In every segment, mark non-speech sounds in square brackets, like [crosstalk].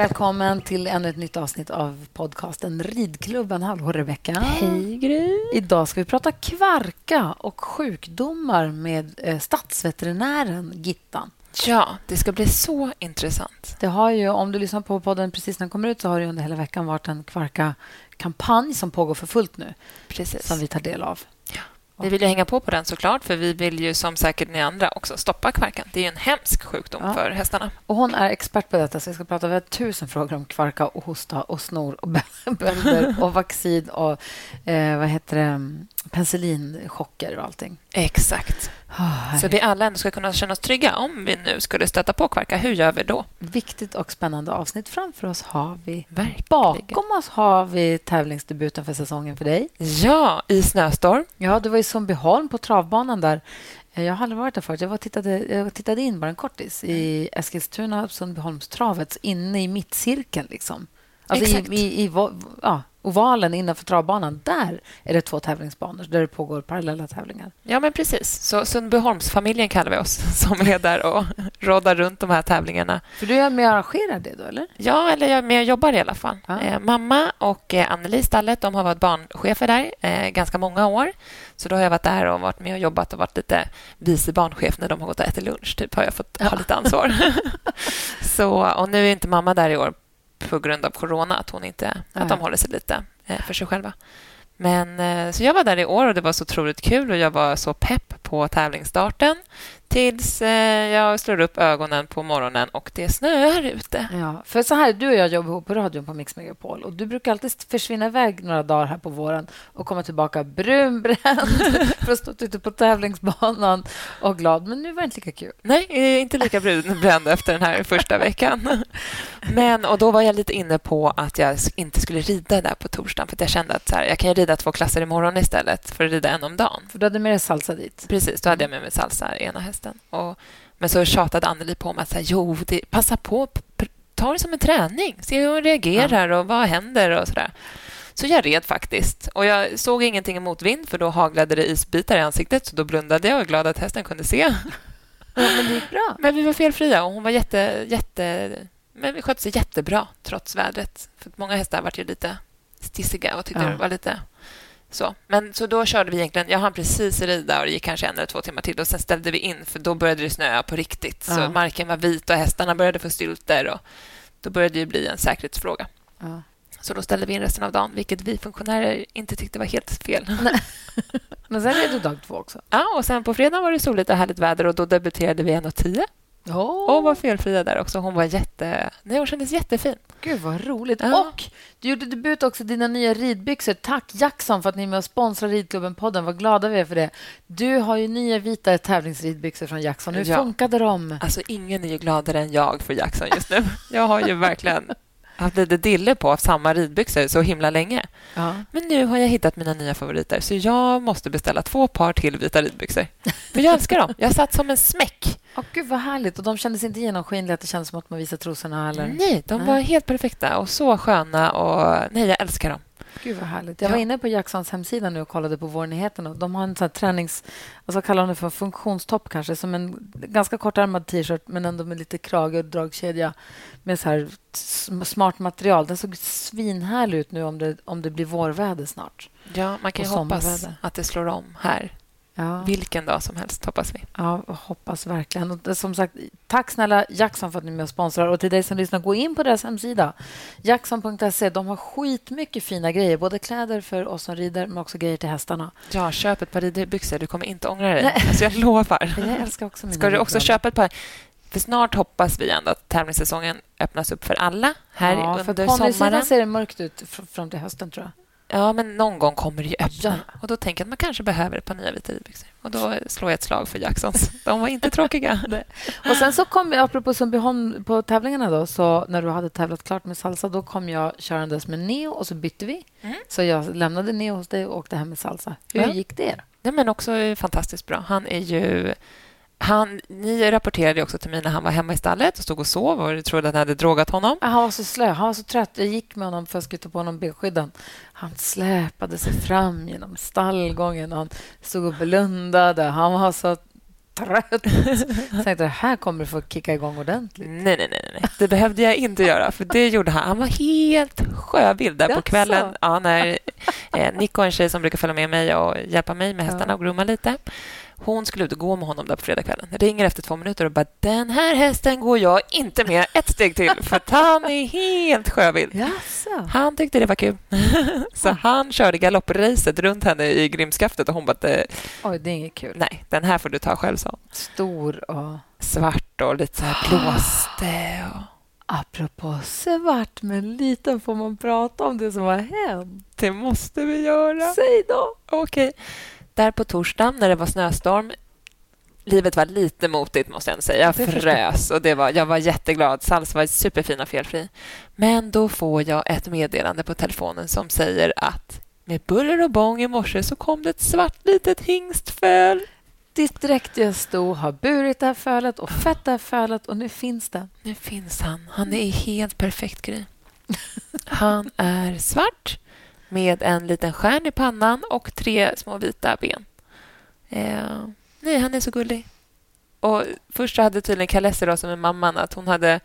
Välkommen till ännu ett nytt avsnitt av podcasten Ridklubben. Hallå, Rebecka. Hej, Gry. Idag ska vi prata kvarka och sjukdomar med eh, stadsveterinären Gittan. Ja, det ska bli så intressant. Det har ju, om du lyssnar på podden precis när den kommer ut så har det under hela veckan varit en kvarka-kampanj som pågår för fullt nu. Precis. Som vi tar del av. Vi vill ju hänga på på den såklart, för vi vill ju som säkert ni andra också stoppa kvarkan. Det är en hemsk sjukdom ja. för hästarna. Och hon är expert på detta, så vi ska prata över tusen frågor om kvarka och hosta och snor och bölder [laughs] och vaccin och eh, vad heter det, penicillinchocker och allting. Exakt. Oh, så vi alla ändå ska kunna känna oss trygga om vi nu skulle stöta på kvarka. Hur gör vi då? Viktigt och spännande avsnitt. Framför oss har vi... Verkligen. Bakom oss har vi tävlingsdebuten för säsongen för dig. Ja, i snöstorm. Ja, du var i Sundbyholm på travbanan där. Jag har aldrig varit där förut. Jag, var tittade, jag tittade in bara en kortis i Eskilstuna, Sundbyholmstravet, inne i mittcirkeln. Liksom. Alltså Exakt. I, i, i, ja, ovalen innanför travbanan, där är det två tävlingsbanor där det pågår parallella tävlingar. Ja, men precis. Så Sundbyholmsfamiljen kallar vi oss, [laughs] som är där och råddar runt de här tävlingarna. För du är med och arrangerar det då, eller? Ja, eller jag är med och jobbar i alla fall. Ja. Eh, mamma och eh, Anneli Stallet, de har varit barnchefer där eh, ganska många år. Så då har jag varit där och varit med och jobbat och varit lite vice barnchef när de har gått och ätit lunch. Typ har jag fått ja. ha lite ansvar. [laughs] så, och nu är inte mamma där i år på grund av corona, att, hon inte, att de håller sig lite eh, för sig själva. Men, eh, så jag var där i år och det var så otroligt kul och jag var så pepp på tävlingsstarten tills eh, jag slår upp ögonen på morgonen och det snöar ute. Ja, för så här, du och jag jobbar ihop på radion på Mix Megapol och du brukar alltid försvinna iväg några dagar här på våren och komma tillbaka brunbränd [laughs] för att stå ute på tävlingsbanan och glad. Men nu var det inte lika kul. Nej, inte lika brunbränd efter den här första veckan. Men, och då var jag lite inne på att jag inte skulle rida där på torsdagen för jag kände att så här, jag kan rida två klasser imorgon istället för att rida en om dagen. För du hade med dig salsa dit? Precis, då hade jag med mig salsa ena hästen och, men så tjatade Anneli på mig att säga, jo, det, passa på, ta det som en träning. Se hur hon reagerar och vad händer och sådär. Så jag red faktiskt. Och Jag såg ingenting i motvind, för då haglade det isbitar i ansiktet. Så Då blundade jag och var glad att hästen kunde se. Ja, men det gick bra. [laughs] Men vi var felfria och hon var jätte... jätte men vi skötte sig jättebra trots vädret. För Många hästar var ju lite stissiga och tyckte ja. det var lite så. Men så då körde vi egentligen... Jag hann precis rida och det gick kanske en eller två timmar till. och Sen ställde vi in, för då började det snöa på riktigt. Ja. Så marken var vit och hästarna började få stylter. Och då började det bli en säkerhetsfråga. Ja. Så då ställde vi in resten av dagen, vilket vi funktionärer inte tyckte var helt fel. [laughs] Men sen red du dag två också? Ja, och sen på fredag var det soligt och härligt väder och då debuterade vi 1.10. Oh. Och var felfria där också. Hon var jätte... Nej, hon kändes jättefin. Gud, vad roligt. Ja. Och du gjorde debut också dina nya ridbyxor. Tack Jackson för att ni är med och sponsrar Ridklubben-podden. Vad glada vi är för det. Du har ju nya vita tävlingsridbyxor från Jackson. Hur ja. funkade de? Alltså, ingen är ju gladare än jag för Jackson just nu. [laughs] Jag har ju verkligen haft lite dille på samma ridbyxor så himla länge. Ja. Men nu har jag hittat mina nya favoriter så jag måste beställa två par till vita ridbyxor. För jag älskar dem. Jag satt som en smäck. Oh, Gud, vad härligt. Och de kändes inte genomskinliga? Att det kändes som att man visade trosorna? Eller? Nej, de var helt perfekta och så sköna. Och nej, jag älskar dem. Gud, vad härligt. Jag var inne på Jacksons hemsida nu och kollade på vårnyheterna. De har en sån tränings... Alltså kallar de det för funktionstopp kanske. Som en ganska kortärmad t-shirt men ändå med lite krage och dragkedja med så här smart material. Den såg svinhärlig ut nu om det, om det blir vårväder snart. Ja, man kan ju hoppas att det slår om här. Ja. Vilken dag som helst, hoppas vi. Ja, hoppas verkligen. Och som sagt, tack snälla Jackson för att ni är med och sponsrar. Och till dig som lyssnar, gå in på deras hemsida. Jackson.se. De har skitmycket fina grejer. Både kläder för oss som rider, men också grejer till hästarna. Ja, köp ett par ridbyxor. Du kommer inte ångra dig. Alltså, jag lovar. [laughs] Jag älskar också mina Ska du också köpa ett par för snart hoppas vi ändå att tävlingssäsongen öppnas upp för alla här ja, under för sommaren. ser det mörkt ut fram till hösten, tror jag. Ja, men någon gång kommer det ju öppna. Och Då tänker jag att man kanske behöver ett par nya vita ridbyxor. Och Då slår jag ett slag för Jacksons. De var inte tråkiga. [laughs] Och sen så kom jag, apropå Sundbyholm, på tävlingarna då, så när du hade tävlat klart med salsa, då kom jag körandes med Neo och så bytte vi. Mm. Så jag lämnade Neo hos dig och åkte hem med salsa. Hur Ja. gick det? Nej, men också fantastiskt bra. Han är ju... Han, ni rapporterade också till mig när han var hemma i stallet och stod och sov och trodde att ni hade drogat honom. Han var så slö, han var så trött. Jag gick med honom för att jag skulle ta på honom benskydden. Han släpade sig fram genom stallgången. Han stod och blundade. Han var så trött. [laughs] Jag tänkte, här kommer du få kicka igång ordentligt. Nej, nej, nej, nej. Det behövde jag inte göra, för det gjorde han. Han var helt sjövild där på kvällen. Ja, när eh, Nico, en tjej som brukar följa med mig och hjälpa mig med hästarna och gromma lite, hon skulle ut och gå med honom där på fredagskvällen. Ringer efter två minuter och bara den här hästen går jag inte med ett steg till för att han är helt sjövild. Jaså? Han tyckte det var kul. [laughs] Så han körde galoppracet runt henne i Grimskaftet och hon bara "Eh, Oj, det är inget kul. nej, den här får du ta själv, sa. Stor och... Svart och lite så här blåste. Och... Apropå svart men liten, får man prata om det som har hänt? Det måste vi göra. Säg då! Okej. Där på torsdagen när det var snöstorm Livet var lite motigt, måste jag ändå säga. Jag frös och det var, jag var jätteglad. Sals var superfin och felfri. Men då får jag ett meddelande på telefonen som säger att med buller och bång i morse så kom det ett svart litet hingstföl. Ditt dräktiga sto har burit det här fölet och fett det här fölet och nu finns det. Nu finns han. Han är helt perfekt, Gry. Han är svart med en liten stjärn i pannan och tre små vita ben. Eh, nej, han är så gullig. Och först hade tydligen Kalessi, då, som är mamman, att hon hade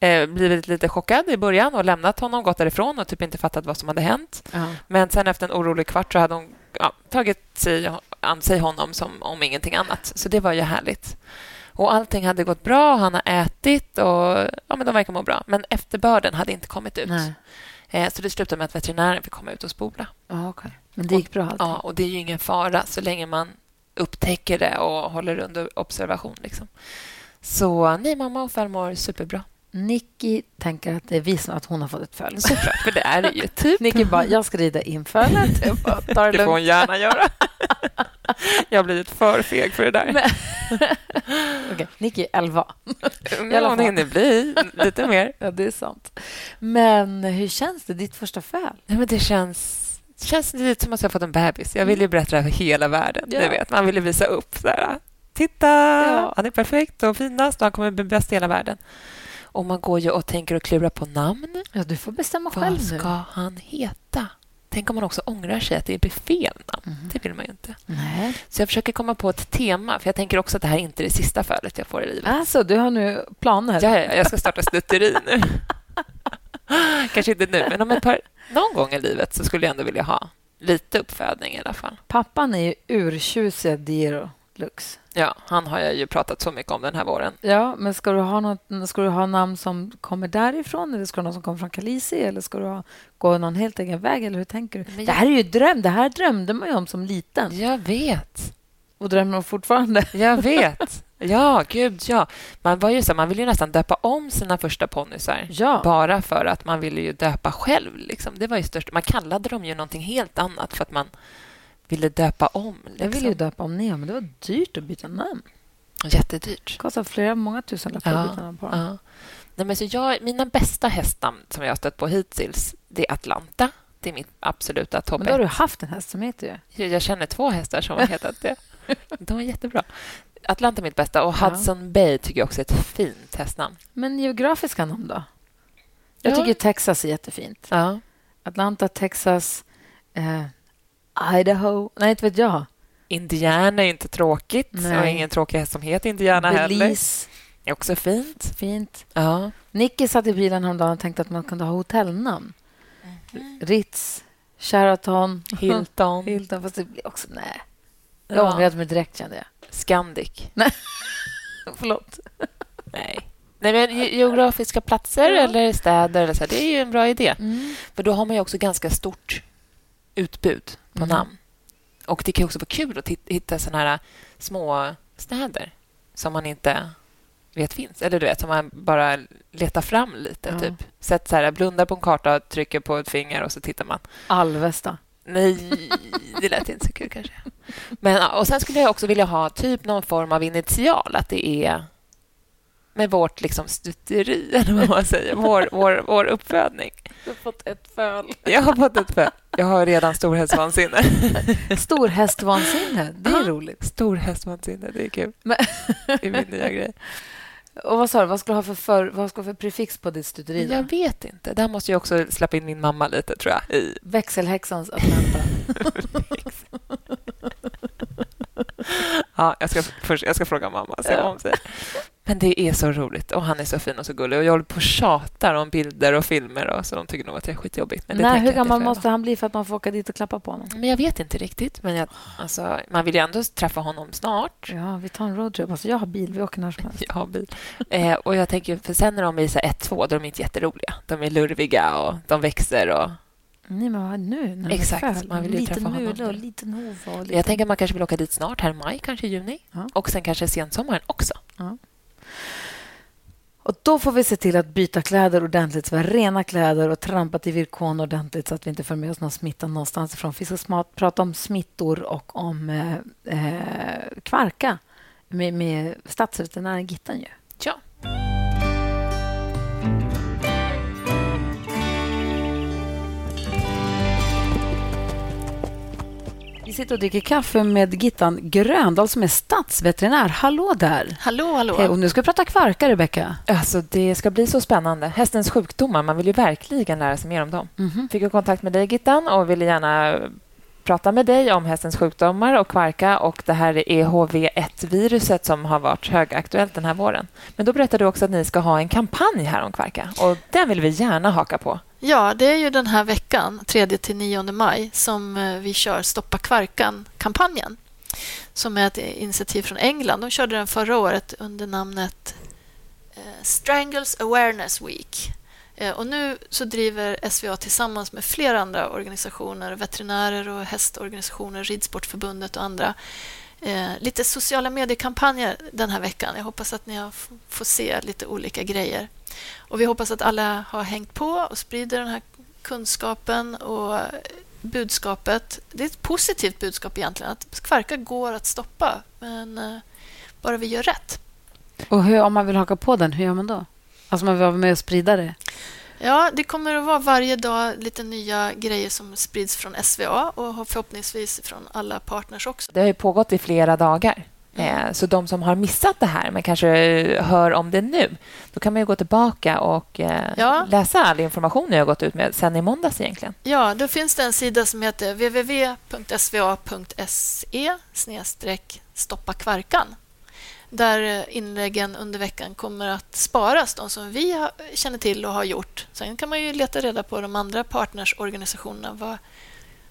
eh, blivit lite chockad i början och lämnat honom, gått därifrån och typ inte fattat vad som hade hänt. Ja. Men sen efter en orolig kvart så hade hon ja, tagit sig an sig honom som om ingenting annat. Så det var ju härligt. Och allting hade gått bra, han har ätit och ja, men de verkar må bra. Men efterbörden hade inte kommit ut. Nej. Eh, så det slutade med att veterinären fick komma ut och spola. Ja, okej. Men det gick bra allting? Ja, och det är ju ingen fara så länge man upptäcker det och håller under observation. Liksom. Så nej, mamma och far mår superbra. Nicky tänker att det är vi som att hon har fått ett föl. [laughs] Såklart, för det är det ju. Typ. Nicky bara, jag ska rida in fölet. Bara, det [laughs] Det får hon gärna göra. [laughs] [laughs] Jag har blivit för feg för det där. Men- [laughs] Okej, Nicky är 11. Men alla hon hinner bli lite mer. [laughs] Ja, det är sant. Men hur känns det, ditt första föl? Nej, men det känns, det känns lite som att jag fått en bebis. Jag vill ju berätta för hela världen. Ja. Vet, man vill ju visa upp. Så här, Titta, Ja. han är perfekt och finast och han kommer bli bäst i hela världen. Och man går ju och tänker och klurar på namn. Ja, du får bestämma själv Vad nu. ska han heta? Tänk om man också ångrar sig att det blir fel namn. Mhm. Det vill man ju inte. Nej. Så jag försöker komma på ett tema, för jag tänker också att det här inte är det sista fölet jag får i livet. Alltså, du har nu planer? Ja, ja, jag ska starta snutteri nu. [laughs] Kanske inte nu, men om ett par, någon gång i livet så skulle jag ändå vilja ha lite uppfödning i alla fall. Pappan är ju urtjusiga Diro Lux. Ja, han har jag ju pratat så mycket om den här våren. Ja, men ska du ha något, ska du ha namn som kommer därifrån eller ska du ha något som kommer från Kalisi eller ska du ha, gå någon helt egen väg eller hur tänker du? Men Det här är ju dröm. Det här drömde man ju om som liten Jag vet. och drömmer om fortfarande. [laughs] Jag vet. Ja, gud, ja. Man, var ju så, man ville ju nästan döpa om sina första ponnysar. Ja. Bara för att man ville ju döpa själv. Liksom. Det var ju störst. Man kallade dem ju någonting helt annat för att man ville döpa om. Liksom. Jag ville ju döpa om Neo, men det var dyrt att byta namn. Jättedyrt. Det kostade flera, många tusenlappar att byta namn på dem. ja. Nej, men så jag, mina bästa hästnamn som jag har stött på hittills, det är Atlanta. Det är mitt absoluta topp Men då har du haft en häst som heter ju... Jag, känner två hästar som har hetat det. [laughs] De är jättebra. Atlanta är mitt bästa och Ja. Hudson Bay tycker jag också är ett fint hästnamn. Men geografiska namn då? Jag Ja. tycker Texas är jättefint. Ja. Atlanta, Texas, eh, Idaho. Nej, inte vet jag. Indiana är inte tråkigt. Nej. Och ingen tråkig häst som heter Indiana heller. Belize, är också fint. fint. Ja. Nicky satt i bilen häromdagen och tänkte att man kunde ha hotellnamn. Ritz, Sheraton, [laughs] Hilton, Hilton. Fast det blir också... Nej. Jag Ja. ångrade mig direkt, kände jag. Scandic. [laughs] Förlåt. Nej. Nej, men ge- geografiska platser Ja. eller städer, eller så här, det är ju en bra idé. Mm. För då har man ju också ganska stort utbud på Mm. namn. Och det kan också vara kul att hitta såna här små städer som man inte vet finns. Eller du vet, som man bara letar fram lite. Ja. Typ. Sätt så här, blundar på en karta, trycker på ett finger och så tittar man. Alvesta. Nej, det lät inte så kul kanske. Men, och Sen skulle jag också vilja ha typ någon form av initial. Att det är med vårt liksom stuteri, [laughs] eller vad man säger. Vår, vår, vår uppfödning. Du har fått ett föl. Jag har fått ett föl. Jag har redan storhästsvansinne. [laughs] Storhästvansinne. Det är roligt. Storhästsvansinne, det är kul. Men- Det är min nya grej. Och vad sa du? Vad ska du ha för, för, vad ska du ha för prefix på ditt stuteri? då? Jag vet inte. Där måste jag också släppa in min mamma lite, tror jag. I. Växelhäxans Atlanta. [laughs] Ja, jag, ska först, jag ska fråga mamma se vad hon säger. Men det är så roligt och han är så fin och så gullig. Och Jag håller på och tjatar om bilder och filmer och så de tycker nog att det är skitjobbigt. Men Nej, hur jag gammal jag måste han bli för att man får åka dit och klappa på honom? Men jag vet inte riktigt. Men jag, alltså, man vill ju ändå träffa honom snart. Ja, vi tar en roadtrip. Alltså, jag har bil. Vi åker när som helst. [laughs] Jag har bil. Eh, och jag tänker, för sen när de är så ett, två, då är de inte jätteroliga. De är lurviga och de växer. Och... Nej, men vad nu? När är Exakt, föl? man vill ju liten träffa honom och liten hova. Och liten... Jag tänker att man kanske vill åka dit snart, här i maj, kanske i juni. Ja. Och sen kanske sensommaren också. Och då får vi se till att byta kläder ordentligt, så vi har rena kläder och trampat i virkon ordentligt så att vi inte får med oss någon smitta någonstans ifrån. Vi ska prata om smittor och om eh, eh, kvarka med, med stadsveterinären Gittan. Ju. Vi sitter och dricker kaffe med Gittan Gröndal som är stadsveterinär. Hallå där! Hallå, hallå. Hej, och nu ska vi prata kvarka, Rebecka. Alltså, det ska bli så spännande. Hästens sjukdomar, man vill ju verkligen lära sig mer om dem. Mhm. Fick jag kontakt med dig, Gittan, och ville gärna prata med dig om hästens sjukdomar och kvarka och det här EHV1-viruset som har varit högaktuellt den här våren. Men då berättade du också att ni ska ha en kampanj här om kvarka och den vill vi gärna haka på. Ja, det är ju den här veckan, 3-9 maj, som eh, vi kör Stoppa kvarkan-kampanjen som är ett initiativ från England. De körde den förra året under namnet eh, Strangles Awareness Week. Eh, och nu så driver SVA tillsammans med flera andra organisationer, veterinärer och hästorganisationer, Ridsportförbundet och andra, eh, lite sociala mediekampanjer den här veckan. Jag hoppas att ni får se lite olika grejer. Och Vi hoppas att alla har hängt på och sprider den här kunskapen och budskapet. Det är ett positivt budskap egentligen, att kvarka går att stoppa, men eh, bara vi gör rätt. Och hur, om man vill haka på den, hur gör man då? Alltså man vill vara med och sprida det? Ja, det kommer att vara varje dag lite nya grejer som sprids från SVA och förhoppningsvis från alla partners också. Det har ju pågått i flera dagar. Eh, Så de som har missat det här men kanske hör om det nu, då kan man ju gå tillbaka och eh, Ja. läsa all information jag har gått ut med sen i måndags egentligen. Ja, då finns det en sida som heter www.sva.se stoppa kvarkan där eh, inläggen under veckan kommer att sparas, de som vi känner till och har gjort. Sen kan man ju leta reda på de andra partnersorganisationerna, vad,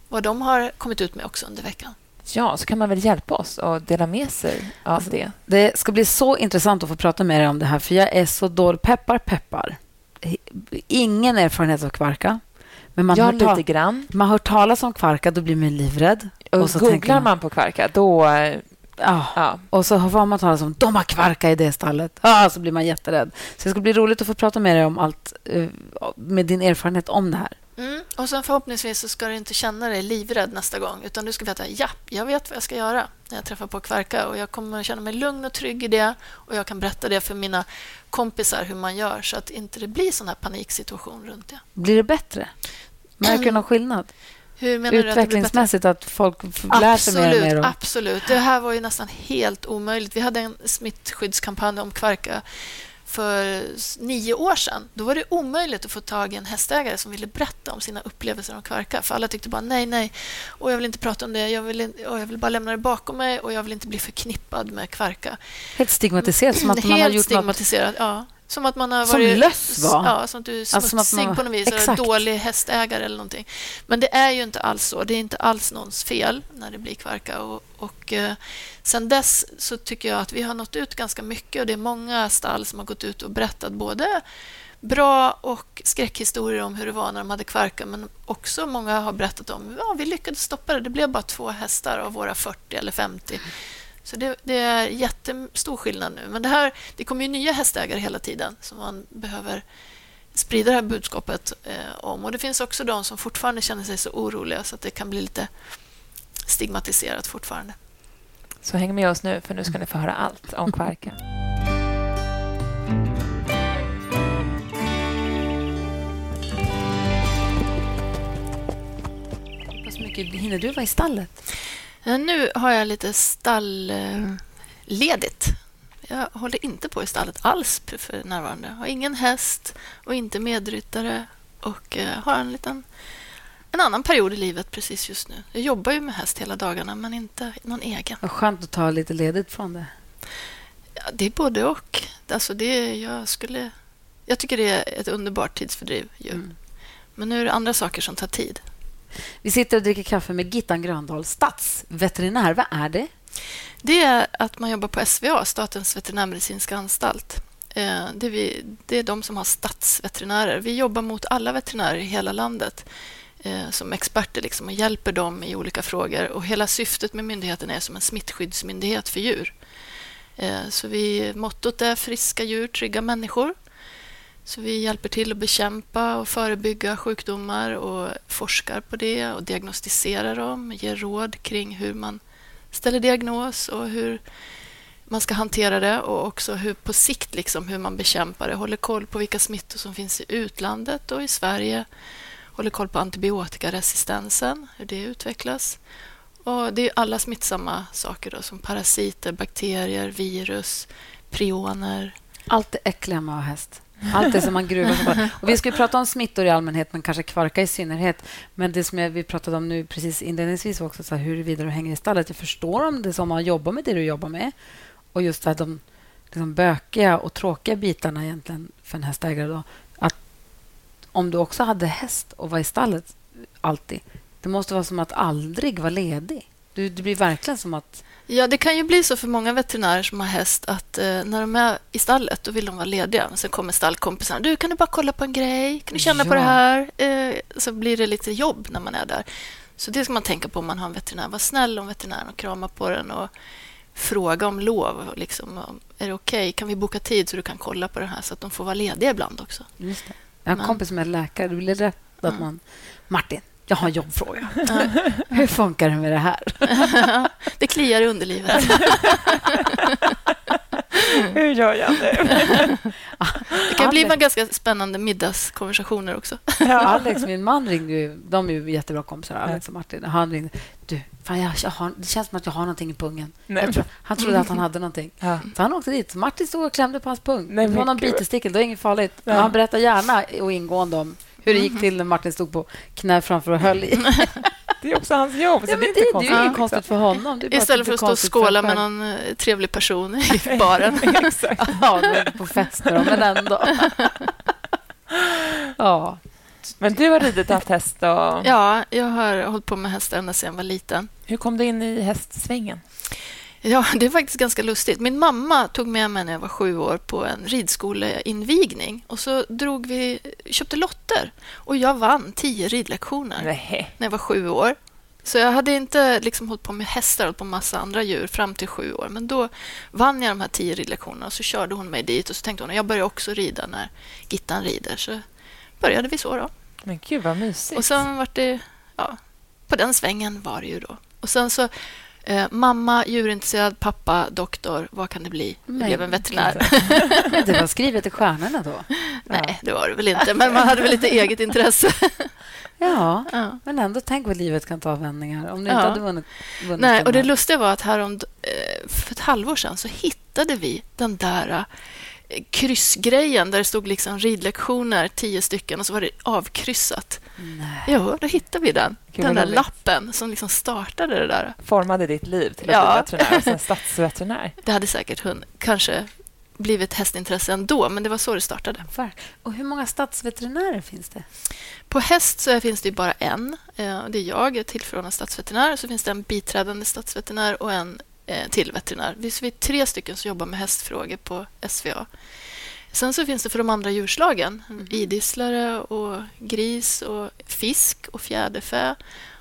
vad de har kommit ut med också under veckan. Ja, så kan man väl hjälpa oss och dela med sig av Alltså, det. Det ska bli så intressant att få prata med dig om det här, för jag är så dålig. Peppar, peppar. Ingen erfarenhet av kvarka. Men man, Jag hör, lite grann. man hör talas om kvarka, då blir man livrädd. Och så tänker googlar man på kvarka, då... Ja. Ja, Och så har man talas om de har kvarka i det stallet. Ah, så blir man jätterädd. Så det ska bli roligt att få prata med dig om allt eh, med din erfarenhet om det här. Mm. Och sen förhoppningsvis så ska du inte känna dig livrädd nästa gång utan du ska veta ja, jag vet vad jag ska göra när jag träffar på kvarka och jag kommer att känna mig lugn och trygg i det och jag kan berätta det för mina kompisar hur man gör så att inte det blir sån här paniksituation runt det. Blir det bättre? Märker du någon skillnad? Du att? Utvecklingsmässigt, att folk lär sig mer och mer? Och... absolut. Det här var ju nästan helt omöjligt. Vi hade en smittskyddskampanj om kvarka för nio år sedan. Då var det omöjligt att få tag i en hästägare som ville berätta om sina upplevelser om kvarka. För alla tyckte bara nej, nej, och jag vill inte prata om det. Jag vill, jag vill bara lämna det bakom mig och jag vill inte bli förknippad med kvarka. Helt stigmatiserat, som att man har gjort något... ja. Som att man har Som varit... löss var. Ja, som att du är Alltså smutsig man- på något vis. Eller dålig hästägare eller någonting. Men det är ju inte alls så. Det är inte alls någons fel när det blir kvarka. Och, och eh, sen dess så tycker jag att vi har nått ut ganska mycket och det är många stall som har gått ut och berättat både bra och skräckhistorier om hur det var när de hade kvarka men också många har berättat om ja, vi lyckades stoppa det. Det blev bara två hästar av våra 40 eller 50 Så det, det, är jättestor skillnad nu. Men det, här, det kommer ju nya hästägare hela tiden som man behöver sprida det här budskapet eh, om. Och Det finns också de som fortfarande känner sig så oroliga så att det kan bli lite stigmatiserat fortfarande. Så häng med oss nu, för nu ska ni få höra allt om kvarken. Hur mycket hinner du vara i stallet? Nu har jag lite stallledigt. Jag håller inte på i stallet alls för närvarande. Jag har ingen häst och inte medryttare och eh, har en liten en annan period i livet precis just nu. Jag jobbar ju med häst hela dagarna, men inte någon egen. Vad skönt att ta lite ledigt från det. Ja, det är både och. Alltså det, jag, skulle, jag tycker det är ett underbart tidsfördriv. Mm. Men nu är det andra saker som tar tid. Vi sitter och dricker kaffe med Gittan Gröndahl, stadsveterinär. Vad är det? Det är att man jobbar på SVA, Statens veterinärmedicinska anstalt. Eh, det är, vi, det är de som har stadsveterinärer. Vi jobbar mot alla veterinärer i hela landet eh, som experter liksom, och hjälper dem i olika frågor. Och Hela syftet med myndigheten är som en smittskyddsmyndighet för djur. Eh, så vi, mottot är friska djur, trygga människor. Så vi hjälper till att bekämpa och förebygga sjukdomar och forskar på det och diagnostiserar dem, ger råd kring hur man ställer diagnos och hur man ska hantera det och också hur på sikt liksom hur man bekämpar det. Håller koll på vilka smittor som finns i utlandet och i Sverige. Håller koll på antibiotikaresistensen, hur det utvecklas. Och det är alla smittsamma saker då, som parasiter, bakterier, virus, prioner. Allt det äckliga med att ha häst. Allt det som man gruvar sig på. Och vi ska prata om smittor i allmänhet, men kanske kvarka i synnerhet. Men det som vi pratade om nu precis inledningsvis var också så här, huruvida du hänger i stallet. Jag förstår om det som man jobbar med det du jobbar med. Och just det här, de liksom bökiga och tråkiga bitarna egentligen för en hästägare. Då, att om du också hade häst och var i stallet alltid. Det måste vara som att aldrig vara ledig. Du, det blir verkligen som att... Ja, det kan ju bli så för många veterinärer som har häst att eh, när de är i stallet då vill de vara lediga. sen kommer stallkompisarna. Du, kan du bara kolla på en grej? Kan du känna ja. på det här? Eh, så blir det lite jobb när man är där. Så det ska man tänka på om man har en veterinär. Var snäll om veterinären och krama på den och fråga om lov. Liksom, är det okej? Okay? Kan vi boka tid så du kan kolla på det här så att de får vara lediga ibland också? Just det. Jag har en kompis som är läkare. Det blir rätt att mm. man... Martin, jag har en jobbfråga. Ja. Hur funkar det med det här? [laughs] det kliar i underlivet. [laughs] Hur gör jag nu? [laughs] Det kan bli med ganska spännande middagskonversationer också. Ja, Alex, min man, ringde ju. De är ju jättebra kompisar, Alex och Martin. Han ringde. Du, fan, jag, jag har, det känns som att jag har någonting i pungen. Tror, han trodde att han hade någonting. Ja. Så han åkte dit. Martin stod och klämde på hans pung. Nej, det var någon bitestickel. Det var inget farligt. Ja. han berättar gärna och ingående om hur det gick till när Martin stod på knä framför och höll i. [laughs] Det är också hans jobb. Så ja, det, är det, det är inget konstigt för honom. Istället för att stå och skåla med någon eh, trevlig person i [laughs] baren. [laughs] ja, på fester, men ändå. ja. Men du har ridit och haft häst? Och... Ja, jag har hållit på med hästar ända sedan jag var liten. Hur kom du in i hästsvängen? Ja, det är faktiskt ganska lustigt. Min mamma tog med mig när jag var sju år på en ridskoleinvigning. Och så drog vi, köpte lotter och jag vann tio ridlektioner Nej. när jag var sju år. Så jag hade inte liksom hållit på med hästar och på massa andra djur fram till sju år. Men då vann jag de här tio ridlektionerna och så körde hon mig dit och så tänkte hon att jag börjar också rida när Gittan rider. Så började vi så då. Men gud vad mysigt. Och sen var det, ja, på den svängen var det ju då. Och sen så Eh, mamma djurintresserad, pappa doktor. Vad kan det bli? Det blev en veterinär. det var [laughs] skrivet i stjärnorna då? [laughs] Nej, det var det väl inte. Men man hade väl lite eget intresse. [laughs] Ja, ja, men ändå tänk vad livet kan ta vändningar. Om du inte hade vunnit, vunnit Nej, och Det lustiga var att härom, eh, för ett halvår sedan så hittade vi den där kryssgrejen där det stod liksom ridlektioner, tio stycken, och så var det avkryssat. Nej. Jo, då hittade vi den. Gud, den där lappen som liksom startade det där. Formade ditt liv till att ja. bli veterinär, alltså stadsveterinär. [laughs] Det hade säkert hund, kanske blivit hästintresse ändå, men det var så det startade. Och Hur många stadsveterinärer finns det? På häst så finns det bara en. Eh, det är jag, jag är tillförordnad stadsveterinär. Så finns det en biträdande stadsveterinär och en till veterinär. Vi är tre stycken som jobbar med hästfrågor på SVA. Sen så finns det för de andra djurslagen. Mm. Idisslare och gris och fisk och fjäderfä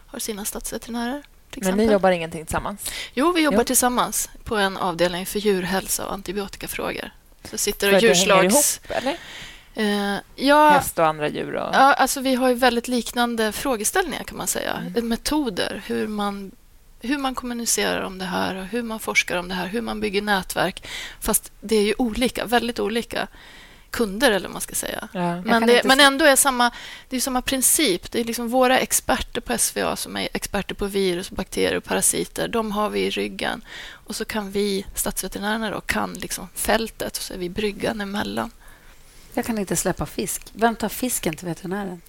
har sina stadsveterinärer. Men ni jobbar ingenting tillsammans? Jo, vi jobbar Jo. tillsammans på en avdelning för djurhälsa och antibiotikafrågor. Så sitter För och det hänger djurslags... ihop, eller? Eh, ja, Häst och andra djur? Och... ja, alltså vi har ju väldigt liknande frågeställningar kan man säga. Mm. Metoder, hur man, hur man kommunicerar om det här och hur man forskar om det här, hur man bygger nätverk. Fast det är ju olika, väldigt olika kunder eller vad man ska säga. Ja, Men, det, men ändå är samma, det är samma princip. Det är liksom våra experter på SVA som är experter på virus, bakterier och parasiter. De har vi i ryggen. Och så kan vi, stadsveterinärerna, då, kan liksom fältet och så är vi bryggan emellan. Jag kan inte släppa fisk. Vem tar fisken till veterinären?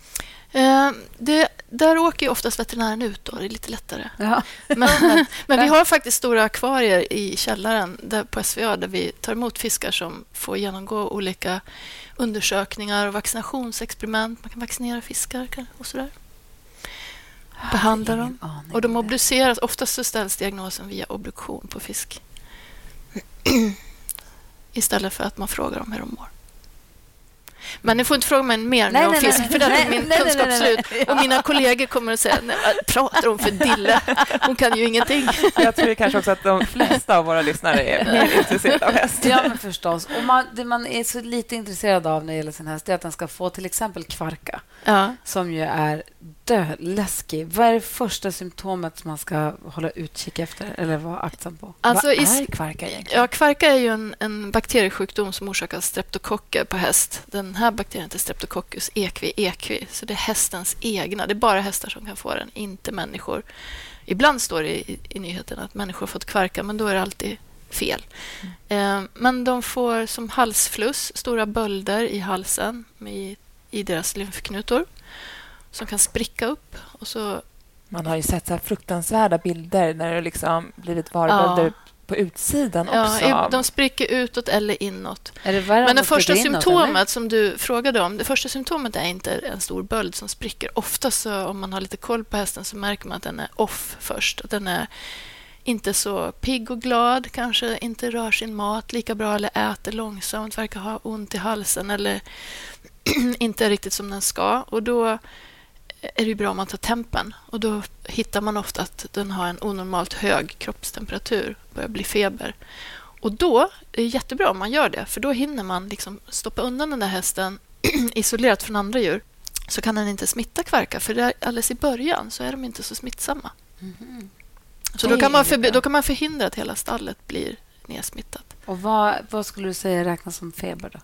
Eh, det, där åker ju oftast veterinären ut. Då. Det är lite lättare. Ja. [laughs] Men, men vi har faktiskt stora akvarier i källaren där på SVA där vi tar emot fiskar som får genomgå olika undersökningar och vaccinationsexperiment. Man kan vaccinera fiskar och sådär. Behandla dem. Och de obduceras. Oftast så ställs diagnosen via obduktion på fisk. [clears throat] Istället för att man frågar dem hur de mår. Men ni får inte fråga mig mer Nej, om nej, fisk, nej. för där är min kunskap nej, nej. slut. Och mina kollegor kommer att säga, vad pratar hon för dille? Hon kan ju ingenting. [laughs] Jag tror kanske också att de flesta av våra lyssnare är mer intresserade av häst. Ja, men förstås. Och man, det man är så lite intresserad av när det gäller sin häst är att den ska få till exempel kvarka, Ja. som ju är döläskig. Vad är det första symptomet som man ska hålla utkik efter eller vara aktsam på? Alltså, Vad är kvarka egentligen? ja, kvarka är ju en, en bakteriesjukdom som orsakar streptokocker på häst. Den här bakterien heter Streptococcus equi equi, så det är hästens egna. Det är bara hästar som kan få den, inte människor. Ibland står det i, i nyheten att människor har fått kvarka, men då är det alltid fel. Eh, men de får som halsfluss, stora bölder i halsen i, i deras lymfknutor som kan spricka upp. Och så, Man har ju sett så här fruktansvärda bilder när det liksom blivit varbölder på utsidan också. ja, de spricker utåt eller inåt. Men det första inåt, symptomet eller? som du frågade om, det första symptomet är inte en stor böld som spricker. Ofta så, om man har lite koll på hästen så märker man att den är off först. Att den är inte så pigg och glad, kanske inte rör sin mat lika bra eller äter långsamt, verkar ha ont i halsen eller [clears throat] inte riktigt som den ska. Och då är det bra om man tar tempen. Och då hittar man ofta att den har en onormalt hög kroppstemperatur, börjar bli feber. Och då är det jättebra om man gör det, för då hinner man liksom stoppa undan den där hästen [clears throat] isolerat från andra djur. Så kan den inte smitta kvarka, för det är alldeles i början så är de inte så smittsamma. Så Det då kan, man bra. då kan man förhindra att hela stallet blir nedsmittat. Och vad, vad skulle du säga räknas som feber? då?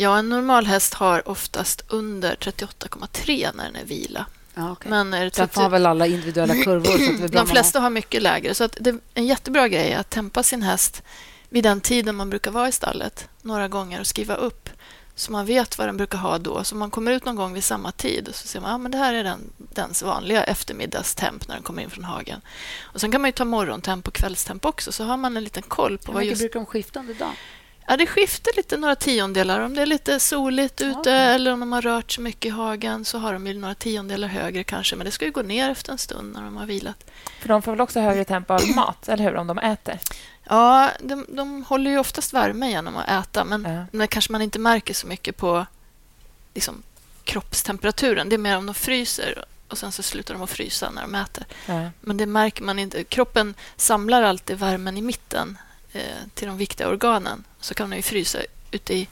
Ja, en normal häst har oftast under 38,3 när den är vila. Ja, okay. Men är det Sen 30 har väl alla individuella kurvor. Så att är [clears throat] De flesta har mycket lägre. Så att det, en jättebra grej är att tempa sin häst vid den tiden man brukar vara i stallet några gånger och skriva upp så man vet vad den brukar ha då. Så man kommer ut någon gång vid samma tid och så ser man att ah, men det här är den, dens vanliga eftermiddagstemp när den kommer in från hagen. Och Sen kan man ju ta morgontemp och kvällstemp också så har man en liten koll på Hur vad mycket just... brukar de skifta under dagen? Ja, det skiftar lite, några tiondelar. Om det är lite soligt ute Okej. eller om de har rört sig mycket i hagen så har de ju några tiondelar högre kanske. Men det ska ju gå ner efter en stund när de har vilat. För de får väl också högre tempo av mat, eller hur? Om de äter. Ja, de, de håller ju oftast värme genom att äta, men det kanske man inte märker så mycket på liksom, kroppstemperaturen. Det är mer om de fryser och sen så slutar de att frysa när de äter. Ja. Men det märker man inte. Kroppen samlar alltid värmen i mitten till de viktiga organen. Så kan den ju frysa ute i,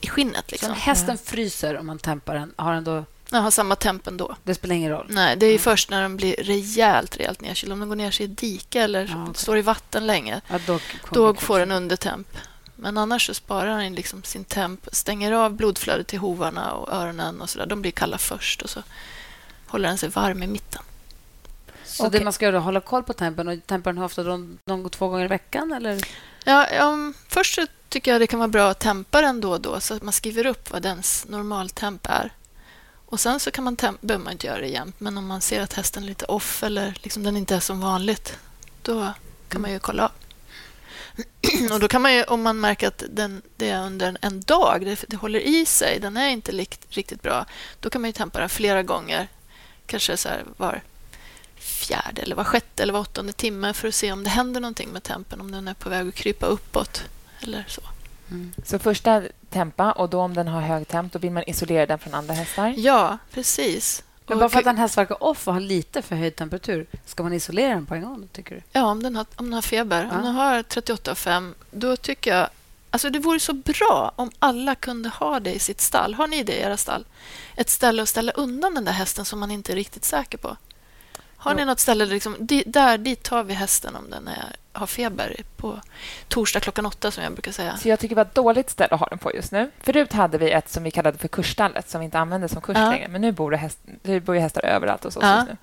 i skinnet. Så Liksom. om hästen fryser om man tempar den, har den då... Den har samma temp ändå. Det spelar ingen roll. Nej, det är ju först när den blir rejält, rejält nedkyld. Om den går ner sig i dike eller Ja, okej. står i vatten länge, Ja, då då får den undertemp. Men annars så sparar den liksom sin temp, stänger av blodflödet till hovarna och öronen och så där. De blir kalla först och så håller den sig varm i mitten. Så Okej. det man ska göra är att hålla koll på tempen. Och tempar den ofta de, de går två gånger i veckan? Eller? Ja, um, först tycker jag det kan vara bra att tempa den då och då så att man skriver upp vad dens normaltemp är. Och Sen så kan man behöver man inte göra det jämt, men om man ser att hästen är lite off eller liksom den inte är som vanligt, då kan man ju kolla av. [clears throat] Och då kan man ju, om man märker att den, det är under en, dag, det, det håller i sig, den är inte likt, riktigt bra, då kan man ju tempa den flera gånger. Kanske så här var fjärde, eller var sjätte eller var åttonde timme för att se om det händer någonting med tempen, om den är på väg att krypa uppåt eller så. Så första tempa, och då om den har hög temp, då vill man isolera den från andra hästar. Ja, precis. Men bara för att en häst verkar off och har lite förhöjd temperatur, ska man isolera den på en gång? tycker du? Ja, om den har, om den har feber. Ja. Om den har 38,5, då tycker jag... Alltså det vore så bra om alla kunde ha det i sitt stall. Har ni det i era stall? Ett ställe att ställa undan den där hästen som man inte är riktigt säker på. Har ni något ställe där, liksom, där dit tar vi hästen om den är, har feber på torsdag klockan åtta, som jag brukar säga. Så jag tycker det var ett dåligt ställe att ha den på just nu. Förut hade vi ett som vi kallade för kursstallet som vi inte använde som kurs Ja. längre. Men nu bor det, häst, det bor ju hästar överallt hos oss Ja. just nu.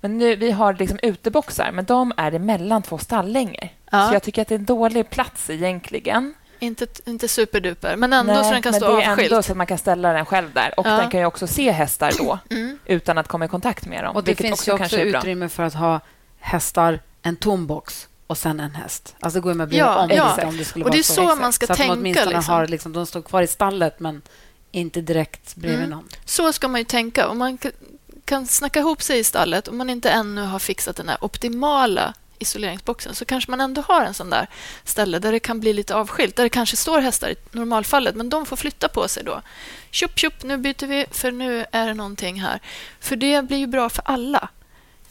Men nu, vi har liksom uteboxar, men de är emellan två stalllängor. Ja. Så jag tycker att det är en dålig plats egentligen. Inte, inte superduper, men ändå Nej, så den kan stå det är avskilt. ändå så att man kan ställa den själv där. Och Ja. den kan ju också se hästar då, [clears throat] Mm. utan att komma i kontakt med dem. Och det finns också bra. utrymme för att ha hästar, en tom box och sen en häst. Alltså det går ju med att bli Ja, om, ja. det, om det skulle Och vara det är så Exakt. man ska så att tänka, De åtminstone liksom. har, liksom, de står kvar i stallet, men inte direkt bredvid Mm. någon. Så ska man ju tänka. Om man kan snacka ihop sig i stallet, om man inte ännu har fixat den här optimala isoleringsboxen så kanske man ändå har en sån där ställe där det kan bli lite avskilt, där det kanske står hästar i normalfallet, men de får flytta på sig då. Tjup, tjup, nu byter vi, för nu är det någonting här. För det blir ju bra för alla.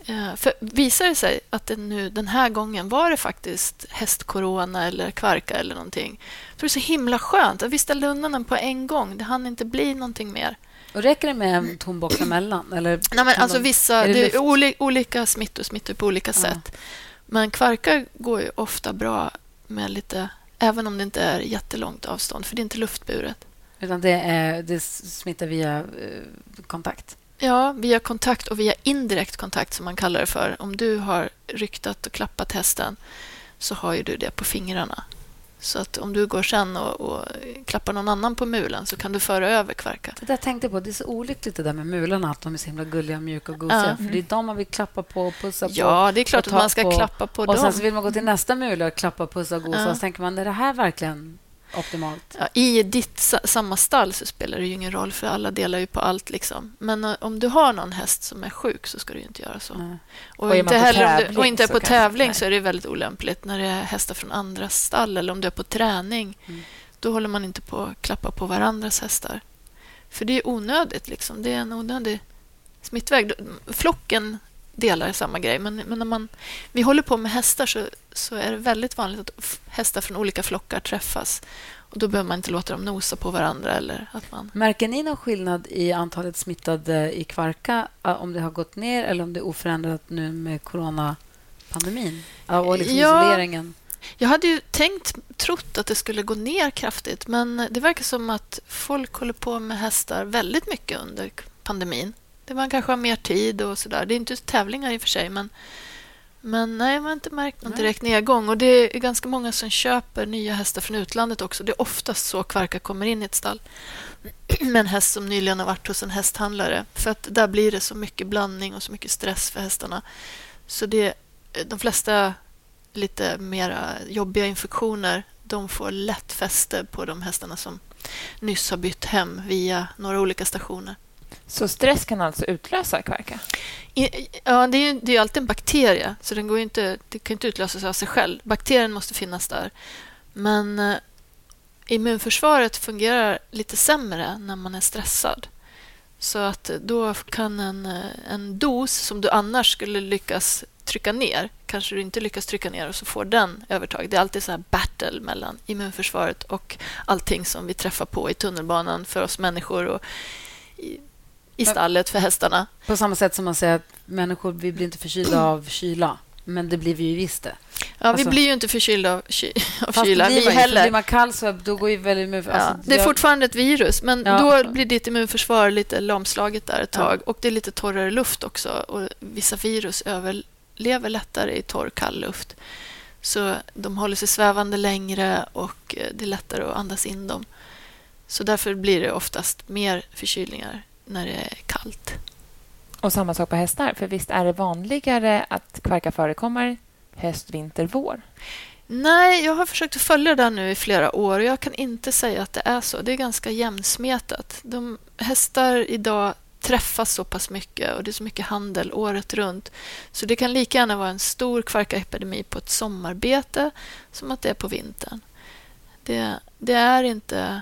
Eh, För visar det sig att det nu den här gången var det faktiskt hästkorona eller kvarka eller någonting, är det så himla skönt att vi ställde undan den på en gång. Det hann inte bli någonting mer. Och räcker det med en tom box emellan? Eller Nej, men alltså vissa, är det det är oli, olika smittor smittar på olika sätt. Men kvarkar går ju ofta bra med lite, även om det inte är jättelångt avstånd, för det är inte luftburet. Utan det, är, det smittar via eh, kontakt? Ja, via kontakt och via indirekt kontakt som man kallar det för. Om du har ryktat och klappat hästen så har ju du det på fingrarna. Så att om du går sen och, och klappar någon annan på mulen så kan du föra över kvarka. Det där tänkte jag på. Det är så olyckligt det där med mularna, att de är så himla gulliga, mjuka och gosiga. Ja. För det är de man vill klappa på och pussa på. Ja, det är klart och att man ska på. klappa på och dem. sen så vill man gå till nästa mula och klappa, pussa och gosa. Ja. Och så tänker man, är det här verkligen optimalt? Ja, I ditt sa- samma stall så spelar det ju ingen roll, för alla delar ju på allt. Liksom. Men eh, om du har någon häst som är sjuk så ska du ju inte göra så. Nej. Och, Och inte på heller du, tävling och inte är så på kanske- tävling nej. så är det väldigt olämpligt när det är hästar från andra stall eller om du är på träning. Mm. Då håller man inte på att klappa på varandras hästar. För det är onödigt. Liksom. Det är en onödig smittväg. Flocken delar samma grej, men, men när man, vi håller på med hästar så, så är det väldigt vanligt att hästar från olika flockar träffas. Och Då behöver man inte låta dem nosa på varandra. Eller att man... Märker ni någon skillnad i antalet smittade i Kvarka? Om det har gått ner eller om det är oförändrat nu med coronapandemin? Och liksom Ja. isoleringen? Jag hade ju tänkt, trott att det skulle gå ner kraftigt men det verkar som att folk håller på med hästar väldigt mycket under pandemin. Det man kanske har mer tid och sådär. Det är inte tävlingar i och för sig men, men nej, man har inte märkt någon Nej. direkt nedgång. Och det är ganska många som köper nya hästar från utlandet också. Det är oftast så kvarkar kommer in i ett stall [clears throat] med en häst som nyligen har varit hos en hästhandlare. För att där blir det så mycket blandning och så mycket stress för hästarna. Så det, de flesta lite mera jobbiga infektioner de får lätt fäste på de hästarna som nyss har bytt hem via några olika stationer. Så stress kan alltså utlösa kvarka? Ja, det är ju det är alltid en bakterie, så den går ju inte, det kan inte utlösas av sig själv. Bakterien måste finnas där. Men eh, immunförsvaret fungerar lite sämre när man är stressad. Så att då kan en, eh, en dos som du annars skulle lyckas trycka ner, kanske du inte lyckas trycka ner och så får den övertag. Det är alltid så här battle mellan immunförsvaret och allting som vi träffar på i tunnelbanan för oss människor och i, i stallet för hästarna. På samma sätt som man säger att människor vi blir inte förkylda av kyla. Men det blir vi ju visst det. Ja, Alltså- vi blir ju inte förkylda av, ky [laughs] av Fast kyla, vi heller. Blir man kall så då går ju väldigt immunförsvar... Ja, alltså, det är jag- fortfarande ett virus, men Ja. då blir ditt immunförsvar lite lamslaget där ett Ja. tag. Och det är lite torrare luft också. Och vissa virus överlever lättare i torr, kall luft. Så de håller sig svävande längre och eh, det är lättare att andas in dem. Så därför blir det oftast mer förkylningar när det är kallt. Och samma sak på hästar, för visst är det vanligare att kvarka förekommer höst, vinter, vår? Nej, jag har försökt att följa det nu i flera år och jag kan inte säga att det är så. Det är ganska jämnsmetat. De hästar idag träffas så pass mycket och det är så mycket handel året runt. Så det kan lika gärna vara en stor kvarkaepidemi på ett sommarbete som att det är på vintern. Det, det är inte...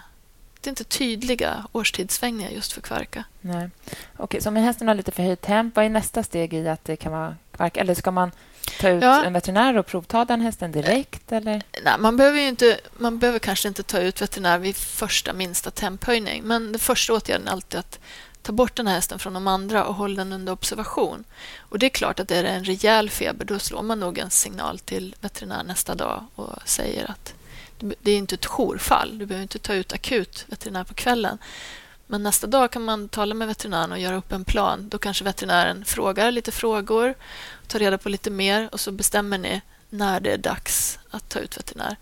det är inte tydliga årstidssvängningar just för kvarka. Nej. Okej, så om hästen har lite förhöjt temp, vad är nästa steg i att det kan vara kvarka? Eller ska man ta ut Ja. en veterinär och provta den hästen direkt? Eller? Nej, man, behöver inte, man behöver kanske inte ta ut veterinär vid första minsta temphöjning. Men den första åtgärden är alltid att ta bort den här hästen från de andra och hålla den under observation. Och Det är klart att är det en rejäl feber då slår man nog en signal till veterinär nästa dag och säger att det är inte ett jourfall. Du behöver inte ta ut akut veterinär på kvällen. Men nästa dag kan man tala med veterinären och göra upp en plan. Då kanske veterinären frågar lite frågor, tar reda på lite mer och så bestämmer ni när det är dags att ta ut veterinär.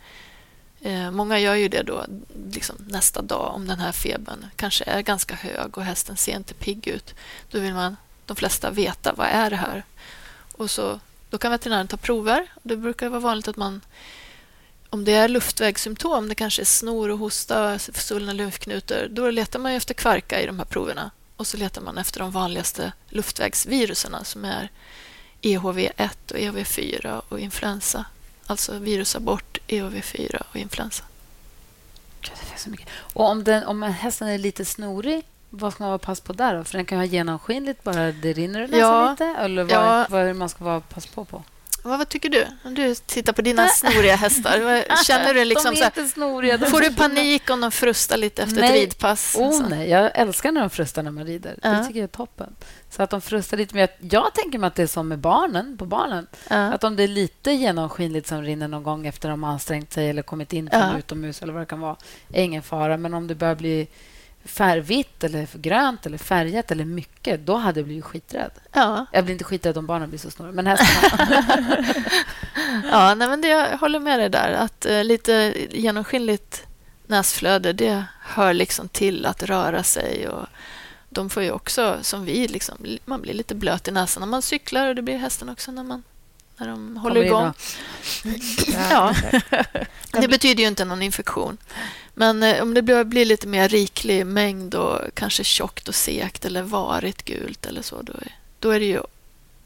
Eh, många gör ju det då liksom nästa dag om den här febern kanske är ganska hög och hästen ser inte pigg ut. Då vill man, de flesta veta vad är det här. Och så, då kan veterinären ta prover. Det brukar vara vanligt att man om det är luftvägssymptom, det kanske är snor och hosta, svullna lymfknutor, då letar man efter kvarka i de här proverna. Och så letar man efter de vanligaste luftvägsviruserna som är EHV1 och EHV4 och influensa. Alltså virusabort, EHV4 och influensa. Och om, den, om hästen är lite snorig, vad ska man vara pass på där? Då? För den kan ha genomskinligt, bara det rinner ur näsan Ja. lite. Eller vad, Ja. vad är det man ska vara pass på på? Vad, vad tycker du? Om du tittar på dina snoriga hästar, [laughs] känner du liksom de är inte snoriga. Får du panik om de frustar lite efter Nej. ett ridpass? Oh, nej. Jag älskar när de frustar när man rider. Ja. Det tycker jag är toppen. Så att de frustar lite. Men jag, jag tänker mig att det är som med barnen, på barnen. Ja. Att om det är lite genomskinligt som rinner någon gång efter de har ansträngt sig eller kommit in från Ja. utomhus eller vad det kan vara, är ingen fara. Men om det börjar bli färgvitt eller grönt eller färgat eller mycket, då hade jag blivit skiträdd. Ja, Jag blir inte skiträdd om barnen blir så snåriga, men hästarna... [laughs] ja nej, men det, jag håller med dig där. Att eh, lite genomskinligt näsflöde, det hör liksom till att röra sig. Och de får ju också, som vi, liksom, man blir lite blöt i näsan när man cyklar och det blir hästen också när, man, när de håller Kommer igång. [laughs] Ja. Det betyder ju inte någon infektion. Men eh, om det blir, blir lite mer riklig mängd och kanske tjockt och sekt eller varigt gult eller så, då är, då är det ju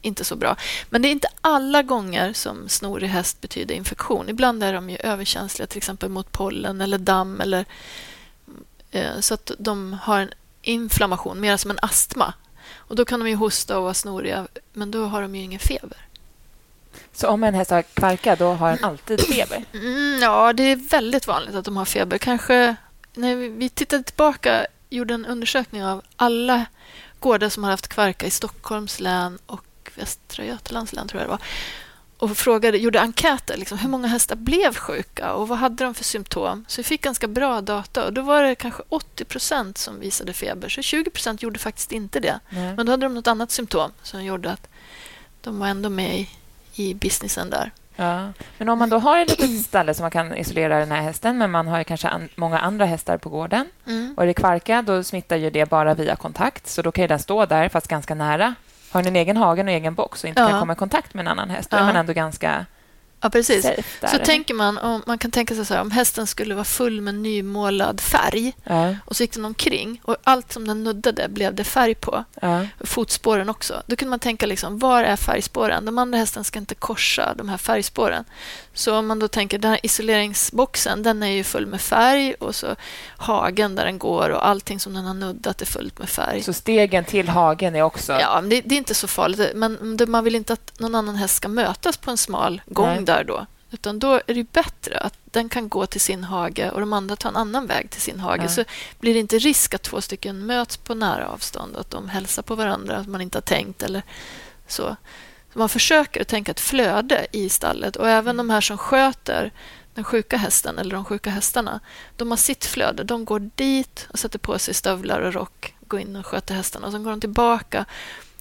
inte så bra. Men det är inte alla gånger som snorig häst betyder infektion. Ibland är de ju överkänsliga till exempel mot pollen eller damm eller eh, så att de har en inflammation, mer som en astma. Och Då kan de ju hosta och vara snoriga, men då har de ju ingen feber. Så om en häst har kvarka, då har den alltid [clears throat] feber? Mm, ja, det är väldigt vanligt att de har feber. Kanske när vi- tittade tillbaka gjorde en undersökning av alla gårdar som har haft kvarka i Stockholms län och Västra Götalands län, tror jag det var. Och frågade, gjorde enkäter. Liksom, hur många hästar blev sjuka och vad hade de för symptom? Så vi fick ganska bra data. Och Då var det kanske 80 procent som visade feber. Så 20 procent gjorde faktiskt inte det. Nej. Men då hade de något annat symptom som gjorde att de var ändå med i, i businessen där. Ja. Men om man då har ett litet [clears throat] ställe som man kan isolera den här hästen men man har kanske an- många andra hästar på gården Mm. och är det kvarka, då smittar ju det bara via kontakt. Så då kan ju den stå där, fast ganska nära. Har den en egen hage och en egen box och inte Ja. kan komma i kontakt med en annan häst, då är man ändå ganska Ja, precis. där. Så eller? tänker man, om, man kan tänka sig så här, om hästen skulle vara full med nymålad färg Ja, och så gick den omkring och allt som den nuddade blev det färg på, ja, fotspåren också. Då kunde man tänka, liksom, var är färgspåren? De andra hästarna ska inte korsa de här färgspåren. Så om man då tänker, den här isoleringsboxen, den är ju full med färg och så hagen där den går och allting som den har nuddat är fullt med färg. så stegen till hagen är också... Ja, det, det är inte så farligt. Men det, man vill inte att någon annan häst ska mötas på en smal gång. Där då. Utan då är det bättre att den kan gå till sin hage och de andra tar en annan väg till sin hage. Ja. Så blir det inte risk att två stycken möts på nära avstånd och att de hälsar på varandra, att man inte har tänkt eller så. så man försöker tänka ett flöde i stallet och även de här som sköter den sjuka hästen eller de sjuka hästarna, de har sitt flöde. De går dit och sätter på sig stövlar och rock, går in och sköter hästarna och sen går de tillbaka.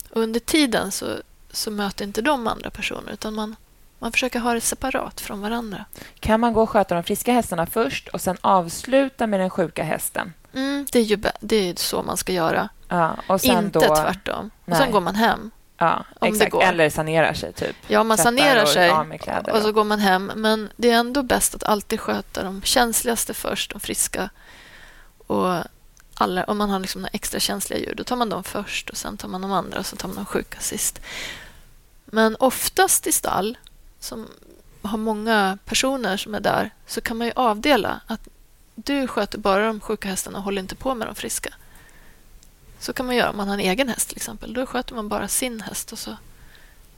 Och under tiden så, så möter inte de andra personer utan man, man försöker ha det separat från varandra. Kan man gå och sköta de friska hästarna först och sen avsluta med den sjuka hästen? Mm, det, är ju, det är så man ska göra. Ja, och sen inte då... tvärtom. Och Nej. sen går man hem. Ja, om det exakt. går. Eller sanerar sig, typ. Ja, man Tvättar sanerar och sig kläder och så och- går man hem. Men det är ändå bäst att alltid sköta de känsligaste först, de friska. Och alla, om man har liksom några extra känsliga djur, då tar man dem först och sen tar man de andra och så tar man de sjuka sist. Men oftast i stall, som har många personer som är där, så kan man ju avdela att du sköter bara de sjuka hästarna och håller inte på med de friska. Så kan man göra om man har en egen häst till exempel. Då sköter man bara sin häst och så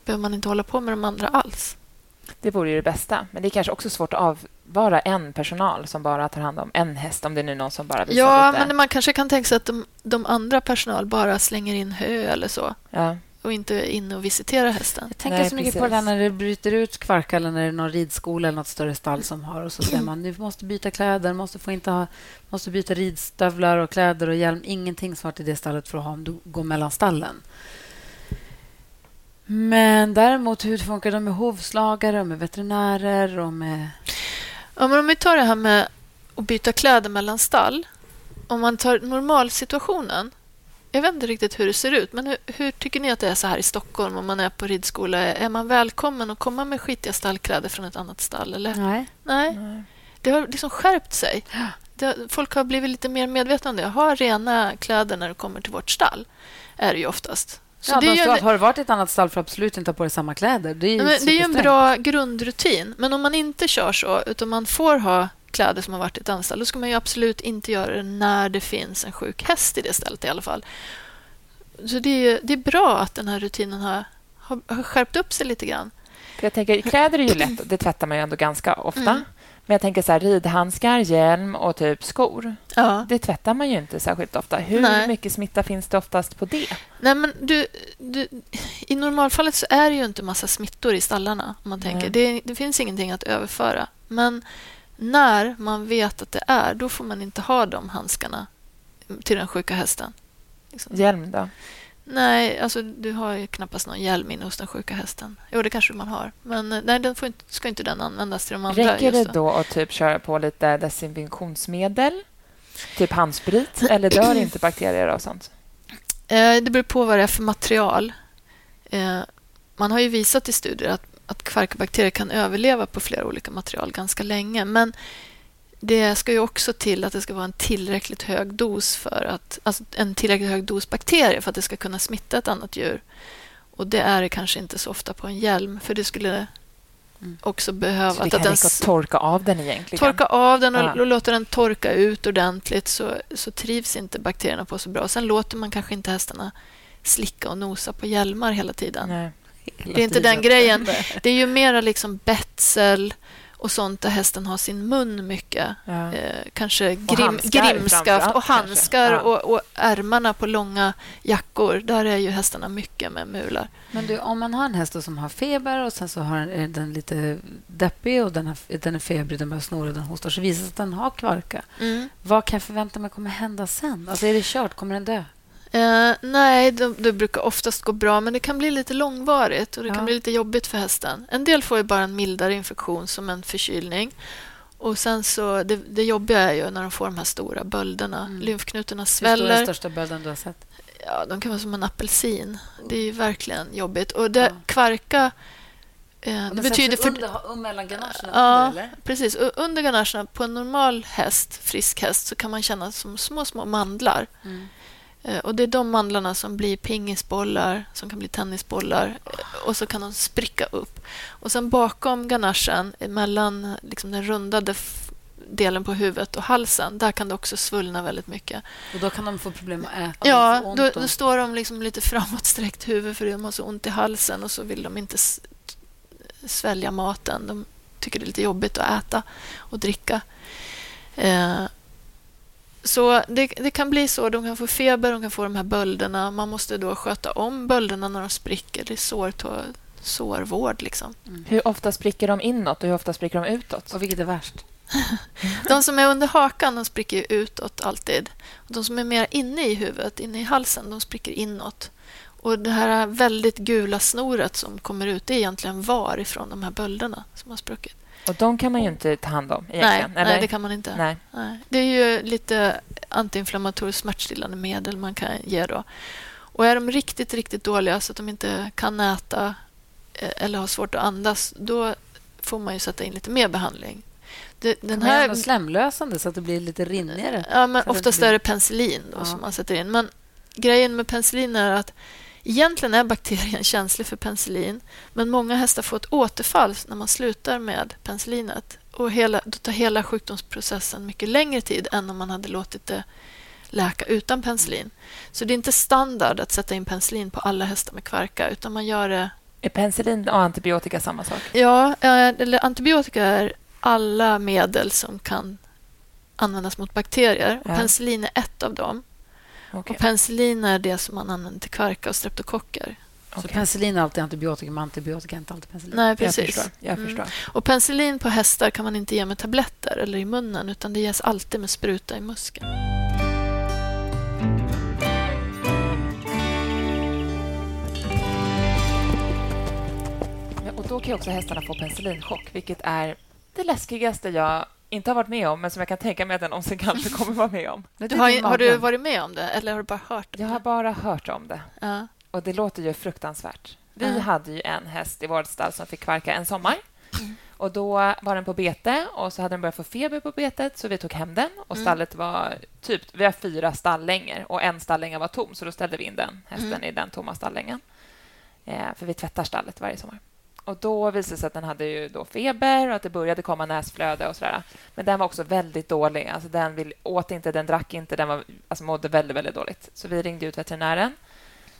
behöver man inte hålla på med de andra alls. Det vore ju det bästa. Men det är kanske också svårt att avvara en personal som bara tar hand om en häst, om det är nu någon som bara visar Ja, lite. men man kanske kan tänka sig att de, de andra personal bara slänger in hö eller så Ja. Och inte är inne och visiterar hästen. Jag tänker Nej, så mycket på precis. det där när det bryter ut kvarka eller när det är någon ridskola eller något större stall som har och så säger man du måste byta kläder, måste, få inte ha, måste byta ridstövlar och kläder och hjälm. Ingenting svart i det stallet för att ha om du går mellan stallen. Men däremot, hur funkar det med hovslagare och med veterinärer och med... Ja, men om vi tar det här med att byta kläder mellan stall. Om man tar normalsituationen. Jag vet inte riktigt hur det ser ut, men hur, hur tycker ni att det är så här i Stockholm om man är på ridskola? Är man välkommen att komma med skitiga stallkläder från ett annat stall? Eller? Nej. Nej. Det har liksom skärpt sig. Det, folk har blivit lite mer medvetna om det. Ha rena kläder när du kommer till vårt stall, är det ju oftast. Så ja, det, är ju att har du varit i ett annat stall för absolut inte ha på dig samma kläder. Det är ju, Nej, men det är ju en bra grundrutin. Men om man inte kör så, utan man får ha kläder som har varit i ett annat stall, då ska man ju absolut inte göra det när det finns en sjuk häst i det stället i alla fall. Så det är, det är bra att den här rutinen har, har, har skärpt upp sig lite grann. För jag tänker, kläder är ju lätt, det tvättar man ju ändå ganska ofta. Mm. Men jag tänker så här, ridhandskar, hjälm och typ skor. Ja. Det tvättar man ju inte särskilt ofta. Hur Nej. mycket smitta finns det oftast på det? Nej, men du, du, I normalfallet så är det ju inte massa smittor i stallarna. Om man tänker. Det, det finns ingenting att överföra. Men när man vet att det är, då får man inte ha de handskarna till den sjuka hästen. Liksom. Hjälm då? Nej, alltså du har ju knappast någon hjälm inne hos den sjuka hästen. Jo, det kanske man har. Men eh, nej, den får inte, ska inte den användas till de andra. Räcker det då att typ köra på lite desinfektionsmedel? Typ handsprit? Eller dör inte bakterier och sånt? Eh, det beror på vad det är för material. Eh, man har ju visat i studier att, att kvarkabakterier kan överleva på flera olika material ganska länge. Men det ska ju också till att det ska vara en tillräckligt hög dos för att, alltså en tillräckligt hög dos bakterier för att det ska kunna smitta ett annat djur. Och det är det kanske inte så ofta på en hjälm, för det skulle Mm. också behöva... Så att kan att torka av den egentligen? torka av den och, Ja. låta den torka ut ordentligt så, så trivs inte bakterierna på så bra. Sen låter man kanske inte hästarna slicka och nosa på hjälmar hela tiden. Nej. Det är inte den grejen. Det är ju mera liksom betsel och sånt där hästen har sin mun mycket. Ja. Eh, kanske Och grim, handskar grimskaft och handskar. Ja. och, och ärmarna på långa jackor. Där är ju hästarna mycket med mular. Men du, om man har en häst som har feber och sen så har den, den lite deppig och den, har, den är febrig, den börjar snora, den hostar, så visar det sig att den har kvarka. Vad kan jag förvänta mig kommer hända sen? Alltså är det kört? Kommer den dö? Eh, nej, det, det brukar oftast gå bra, men det kan bli lite långvarigt och det Ja. kan bli lite jobbigt för hästen. En del får ju bara en mildare infektion som en förkylning. Och sen så, det, det jobbiga är ju när de får de här stora bölderna. Mm. Lymfknutorna Hur stor är den sväller. största bölden du har sett? Ja, de kan vara som en apelsin. Det är verkligen jobbigt. Och det, Ja. kvarka... Eh, det betyder... För, under, mellan ganacherna? ja, eller? precis. Under ganacherna på en normal häst, frisk häst, så kan man känna som små, små mandlar. Mm. Eh, Och Det är de mandlarna som blir pingisbollar, som kan bli tennisbollar eh, och så kan de spricka upp. Och sen bakom ganachen, eh, mellan liksom den rundade delen på huvudet och halsen, där kan det också svullna väldigt mycket. Och då kan de få problem att äta? Ja, då, då står de liksom lite [laughs] framåtsträckt huvud för de har så ont i halsen och så vill de inte svälja maten. De tycker det är lite jobbigt att äta och dricka. Eh, så det, det kan bli så. De kan få feber, de kan få de här bölderna. Man måste då sköta om bölderna när de spricker. Det är sår, sårvård. Liksom. Hur ofta spricker de inåt och hur ofta spricker de utåt? Och vilket är värst? [laughs] De som är under hakan de spricker utåt alltid. Och de som är mer inne i huvudet, inne i halsen, de spricker inåt. Och Det här väldigt gula snoret som kommer ut det är egentligen var ifrån de här bölderna som har spruckit. Och de kan man ju inte ta hand om Nej, egentligen. eller? nej, det kan man inte. Nej. Nej. Det är ju lite antiinflammatoriskt smärtstillande medel man kan ge då. Och är de riktigt, riktigt dåliga så att de inte kan äta eh, eller har svårt att andas, då får man ju sätta in lite mer behandling. Det, den man här, något slemlösande så att det blir lite rinnigare? ja, men det oftast inte blir- är det penicillin då Ja. som man sätter in. Men grejen med penicillin är att Egentligen är bakterien känslig för penicillin men många hästar får ett återfall när man slutar med penicillinet. Och hela, då tar hela sjukdomsprocessen mycket längre tid än om man hade låtit det läka utan penicillin. Så det är inte standard att sätta in penicillin på alla hästar med kvarka utan man gör det... Är penicillin och antibiotika samma sak? Ja, eh, eller antibiotika är alla medel som kan användas mot bakterier. Ja. Penicillin är ett av dem. Okay. Och penicillin är det som man använder till kvarka och streptokocker. Okay. Så penicillin är alltid antibiotika, men antibiotika är inte alltid penicillin? Nej, precis. Jag förstår. Jag mm. förstår. Och penicillin på hästar kan man inte ge med tabletter eller i munnen utan det ges alltid med spruta i muskeln. Ja, och då kan också hästarna få penicillinchock, vilket är det läskigaste jag inte har varit med om, men som jag kan tänka mig att jag någonsin kanske kommer vara med om. Du har, har, du varit med om det, eller har du bara hört det? Jag har bara hört om det. Ja. Och det låter ju fruktansvärt. Vi ja. hade ju en häst i vårt stall som fick kvarka en sommar. Mm. [clears throat] Och Då var den på bete och så hade den börjat få feber på betet, så vi tog hem den. Och mm. stallet var typ... Vi har fyra stallängar och en stallänga var tom, så då ställde vi in den hästen mm. i den tomma stallängan. Eh, för vi tvättar stallet varje sommar. Och Då visade det sig att den hade ju då feber och att det började komma näsflöde. och sådär. Men den var också väldigt dålig. Alltså den vill, åt inte, den drack inte, den var, alltså mådde väldigt, väldigt dåligt. Så vi ringde ut veterinären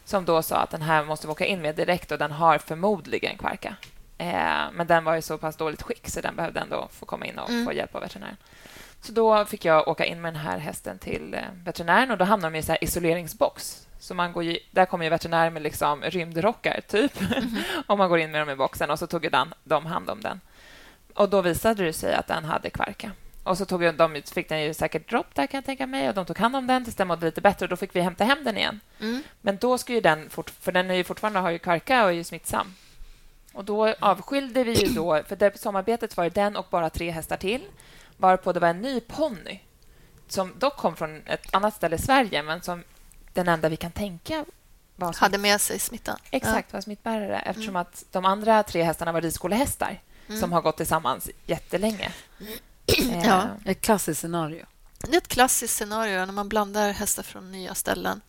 som då sa att den här måste vi åka in med direkt och den har förmodligen kvarka. Eh, men den var i så pass dåligt skick så den behövde ändå få komma in och mm. få hjälp av veterinären. Så då fick jag åka in med den här hästen till eh, veterinären och då hamnade de i en isoleringsbox så man går ju, där kommer ju veterinär med liksom rymdrockar, typ, [laughs] mm om man går in med dem i boxen. Och så tog den, de hand om den. Och Då visade det sig att den hade kvarka. Och så tog de, fick den ju säkert dropp där, kan jag tänka mig. Och De tog hand om den tills den mådde lite bättre. och Då fick vi hämta hem den igen. Mm. Men då ska ju den... Fort, för den är ju fortfarande har ju kvarka och är ju smittsam. Och Då avskilde vi ju då... För det, samarbetet var den och bara tre hästar till. Varpå det var en ny ponny som dock kom från ett annat ställe i Sverige men som den enda vi kan tänka var hade med sig smittan. Exakt, var smittbärare eftersom mm. att de andra tre hästarna var ridskolehästar mm. som har gått tillsammans jättelänge. Mm. [clears throat] Ja. Ett klassiskt scenario. Det är ett klassiskt scenario. När man blandar hästar från nya ställen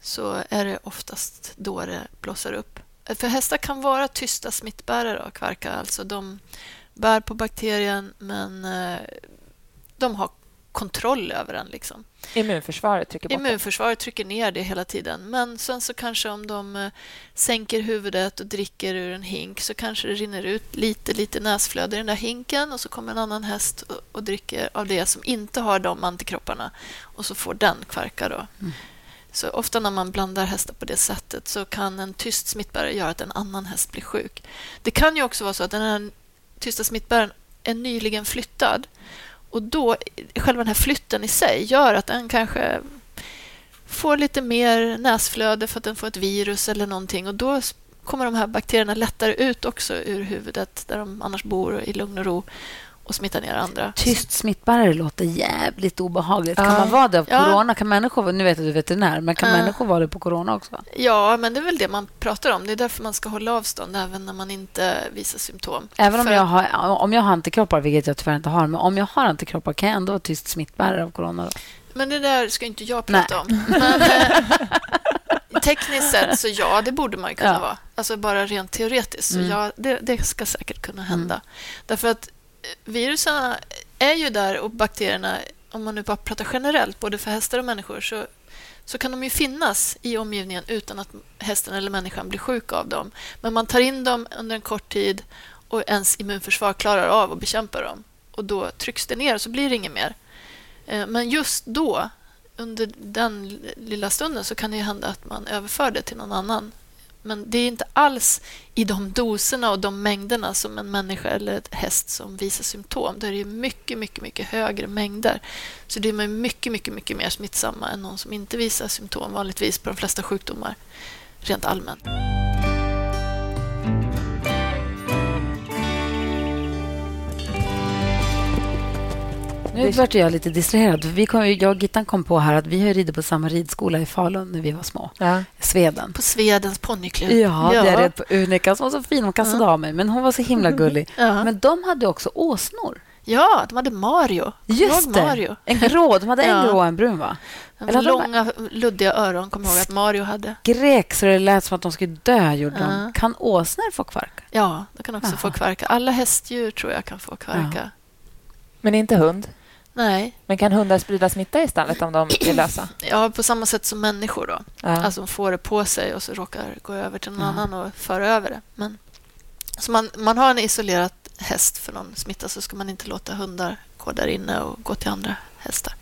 så är det oftast då det blossar upp. För hästar kan vara tysta smittbärare av kvarka. Alltså de bär på bakterien, men eh, de har kontroll över den. Liksom. Immunförsvaret trycker bort Immunförsvaret trycker ner det hela tiden. Men sen så kanske om de eh, sänker huvudet och dricker ur en hink så kanske det rinner ut lite, lite näsflöde i den där hinken och så kommer en annan häst och, och dricker av det som inte har de antikropparna och så får den kvarka. Då. Mm. Så ofta när man blandar hästar på det sättet så kan en tyst smittbärare göra att en annan häst blir sjuk. Det kan ju också vara så att den här tysta smittbäraren är nyligen flyttad och då, själva den här flytten i sig gör att den kanske får lite mer näsflöde för att den får ett virus eller någonting. Och då kommer de här bakterierna lättare ut också ur huvudet där de annars bor i lugn och ro och smittar ner andra. Tyst smittbärare låter jävligt obehagligt. Kan man vara det av corona? Kan människor, nu vet jag att du är veterinär, men kan människor vara det på corona också? Ja, men det är väl det man pratar om. Det är därför man ska hålla avstånd även när man inte visar symptom. Även om, jag har, om jag har antikroppar, vilket jag tyvärr inte har, men om jag har antikroppar, kan jag ändå vara tyst smittbärare av corona? Då? Men det där ska inte jag prata Nej. om. Men, eh, tekniskt sett så ja, det borde man kunna ja. vara. Alltså bara rent teoretiskt. Så mm. ja, det, det, ska säkert kunna hända. Mm. Därför att virusen är ju där och bakterierna, om man nu bara pratar generellt, både för hästar och människor, så, så kan de ju finnas i omgivningen utan att hästen eller människan blir sjuk av dem. Men man tar in dem under en kort tid och ens immunförsvar klarar av att bekämpa dem. Och då trycks det ner och så blir det inget mer. Eh, men just då, under den lilla stunden, så kan det hända att man överför det till någon annan men det är inte alls i de doserna och de mängderna som en människa eller ett häst som visar symptom. Där är det mycket, mycket, mycket högre mängder. Så det är mycket, mycket, mycket mer smittsamma än någon som inte visar symptom vanligtvis på de flesta sjukdomar rent allmänt. Nu vart jag lite distraherad. Vi kom, jag och Gittan kom på här att vi har ridit på samma ridskola i Falun när vi var små. Ja. Sveden. På Svedens ponnyklubb. Ja, ja, det är rätt på Unika som var så fin. Hon kastade ja. av mig, men hon var så himla gullig. [laughs] Ja. Men de hade också åsnor. Ja, de hade Mario. Just det. Mario? En grå. De hade en [laughs] Ja. grå och en brun, va? De Eller de- långa, luddiga öron kommer jag ihåg att Mario hade. Grek så det lät som att de skulle dö, gjorde de. Ja. Kan åsnor få kvarka? Ja, de kan också Jaha. få kvarka. Alla hästdjur tror jag kan få kvarka. Men inte hund. Nej, Men kan hundar sprida smitta i stallet om de är lösa? [clears throat] ja, på samma sätt som människor. då. Ja. Alltså de får det på sig och så råkar gå över till någon Ja. annan och föra över det. Men, så man, man har en isolerad häst för någon smitta så ska man inte låta hundar gå där inne och gå till andra hästar.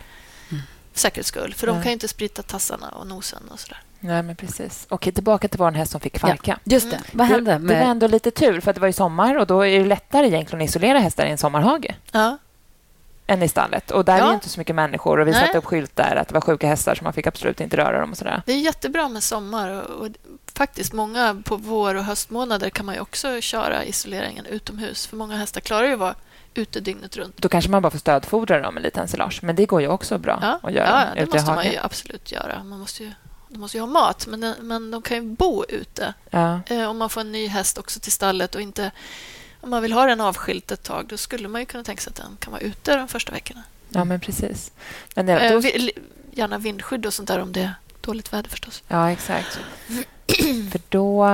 Mm. För säkerhets skull. För de Ja. kan ju inte sprita tassarna och nosen och sådär. Nej, men precis. Okej, tillbaka till vår häst som fick kvarka. Just det. Vad hände? Det, det var Med... ändå lite tur, för att det var ju sommar och då är det lättare egentligen att isolera hästar i en sommarhage Ja, än i stallet. Och där är Ja. ju inte så mycket människor och vi Nej. satte upp skyltar att det var sjuka hästar så man fick absolut inte röra dem och sådär. det är jättebra med sommar. Och, faktiskt många på vår och höstmånader kan man ju också köra isoleringen utomhus. För många hästar klarar ju att vara ute dygnet runt. Då kanske man bara får stödfodra dem med lite ensilage, men det går ju också bra Ja, att göra ja det måste man ju absolut göra. Man måste ju, de måste ju ha mat, men, men de kan ju bo ute. Ja. Eh, om man får en ny häst också till stallet och inte... Om man vill ha den avskilt ett tag, då skulle man ju kunna tänka sig att den kan vara ute de första veckorna. ja, men precis. Men det, Eh, då, gärna vindskydd och sånt där om det är dåligt väder förstås. ja, exakt. [clears throat] För då...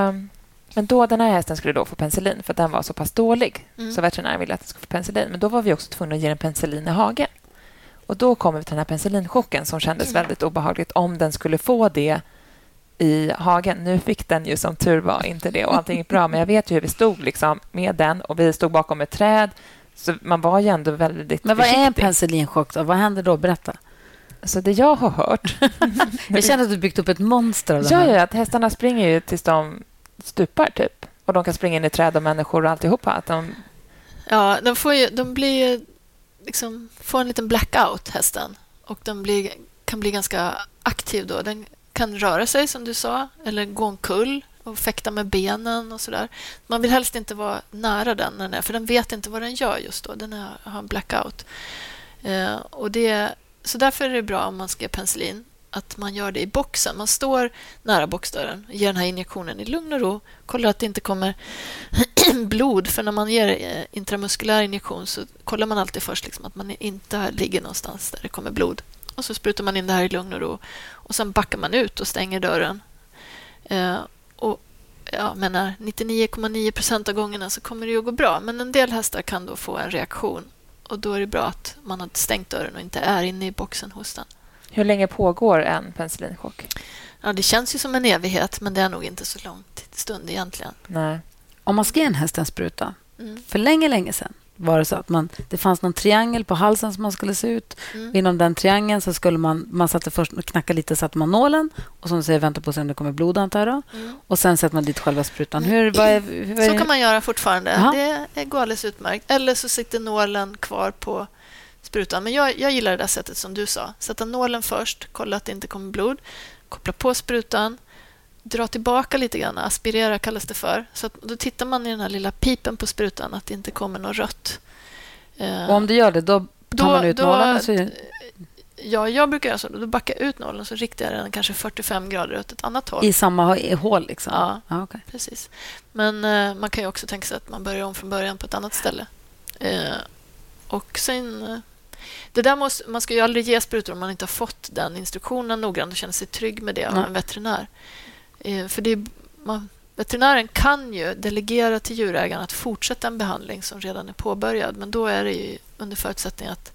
Men då, den här hästen skulle då få penicillin för att den var så pass dålig. Mm. Så veterinären ville att den skulle få penicillin. Men då var vi också tvungna att ge den penicillin i hagen. Och då kommer vi till den här penicillinchocken som kändes Mm. väldigt obehagligt om den skulle få det i hagen. Nu fick den ju som tur var inte det och allting gick bra. Men jag vet ju hur vi stod liksom med den och vi stod bakom ett träd. Så man var ju ändå väldigt Men vad är en försiktig. penicillinchock? Då? Vad händer då? Berätta. Så det jag har hört... [laughs] Jag känner att du byggt upp ett monster av det Ja, ja, att hästarna springer ju tills de stupar, typ. Och de kan springa in i träd och människor och alltihopa. Att de, Ja, de, får ju, de blir ju liksom, får en liten blackout, hästen. Och den blir, kan bli ganska aktiv då. Den kan röra sig, som du sa, eller gå omkull och fäkta med benen och sådär. Man vill helst inte vara nära den, när den är, för den vet inte vad den gör just då. Den är, har en blackout. Eh, och det, så därför är det bra om man ska ge penicillin att man gör det i boxen. Man står nära boxdörren och ger den här injektionen i lugn och ro. Kollar att det inte kommer [clears throat] blod. För när man ger eh, intramuskulär injektion så kollar man alltid först liksom att man inte ligger någonstans där det kommer blod. Och så sprutar man in det här i lugn och ro. Och sen backar man ut och stänger dörren. Eh, och ja, menar, 99,9 procent av gångerna så kommer det ju att gå bra. Men en del hästar kan då få en reaktion. Och då är det bra att man har stängt dörren och inte är inne i boxen hos den. hur länge pågår en penicillinchock? Ja, det känns ju som en evighet, men det är nog inte så lång stund egentligen. Nej. Om man ska ge en häst en spruta, Mm. för länge, länge sedan var det så att man, det fanns någon triangel på halsen som man skulle se ut. Mm. Inom den triangeln så skulle man, man satte först och knackade lite satte man nålen och som du säger vänta på att se om det kommer blod antar jag. Mm. Och sen sätter man dit själva sprutan. Hur, vad är, hur är, Så kan man göra fortfarande. Jaha. Det går alldeles utmärkt. Eller så sitter nålen kvar på sprutan. Men jag, jag gillar det där sättet som du sa. Sätta nålen först, kolla att det inte kommer blod, koppla på sprutan, dra tillbaka lite grann, aspirera kallas det för. Så då tittar man i den här lilla pipen på sprutan att det inte kommer något rött. Eh, Och om du gör det, då tar Då- man ut då- nålen så... Ja, jag brukar göra så. Då backar jag ut nålen så riktar jag den kanske 45 grader åt ett annat håll. I samma hål liksom? Ja. ja okej. Precis. Men eh, man kan ju också tänka sig att man börjar om från början på ett annat ställe. Eh, och sen... Det där måste, man ska ju aldrig ge sprutor om man inte har fått den instruktionen noggrant och känner sig trygg med det av en veterinär. Eh, för det är, man, veterinären kan ju delegera till djurägaren att fortsätta en behandling som redan är påbörjad. Men då är det ju under förutsättning att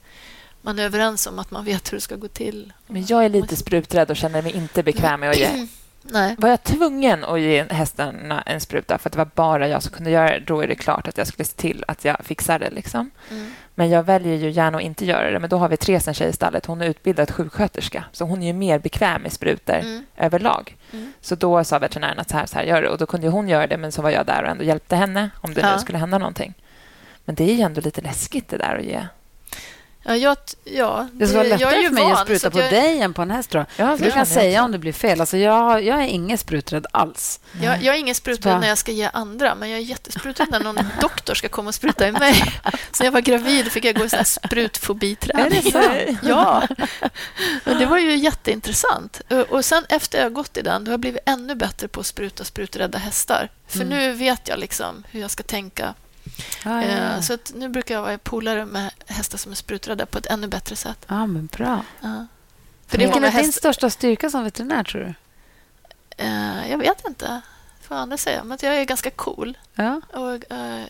man är överens om att man vet hur det ska gå till. Men jag är lite spruträdd och känner mig inte bekväm med att ge. [clears throat] Nej. Var jag tvungen att ge hästarna en spruta för att det var bara jag som kunde göra det, då är det klart att jag skulle se till att jag fixar det. Liksom. Mm. Men jag väljer ju gärna att inte göra det. Men då har vi Therese, en tjej i stallet. Hon är utbildad sjuksköterska, så hon är ju mer bekväm med sprutor Mm. överlag. Mm. Så då sa veterinären att så här, så här gör det. Och då kunde hon göra det, men så var jag där och ändå hjälpte henne om det Ja. nu skulle hända någonting. Men det är ju ändå lite läskigt det där att ge. Ja, jag, ja, Det ska vara jag är lättare ju för mig att van, så spruta att på jag, dig än på en häst. Tror jag. Ja, du kan jag säga om det blir fel. Alltså, jag, jag är ingen spruträdd alls. Jag, jag är ingen spruträdd bara- när jag ska ge andra, men jag är jättespruträdd när någon [laughs] doktor ska komma och spruta i mig. [laughs] Så när jag var gravid fick jag gå i sprutfobiträning. Är det sant? [laughs] Ja. Men det var ju jätteintressant. Och- sen efter jag gått i den, då har jag blivit ännu bättre på att spruta spruträdda hästar. För Mm. nu vet jag liksom hur jag ska tänka Ja, ja, Eh, ja. Så att nu brukar jag vara polare med hästar som är spruträdda på ett ännu bättre sätt. ja men bra. Ja. För det Vilken är din hästar... största styrka som veterinär, tror du? Eh, jag vet inte vad andra säger, men jag är ganska cool Ja. och är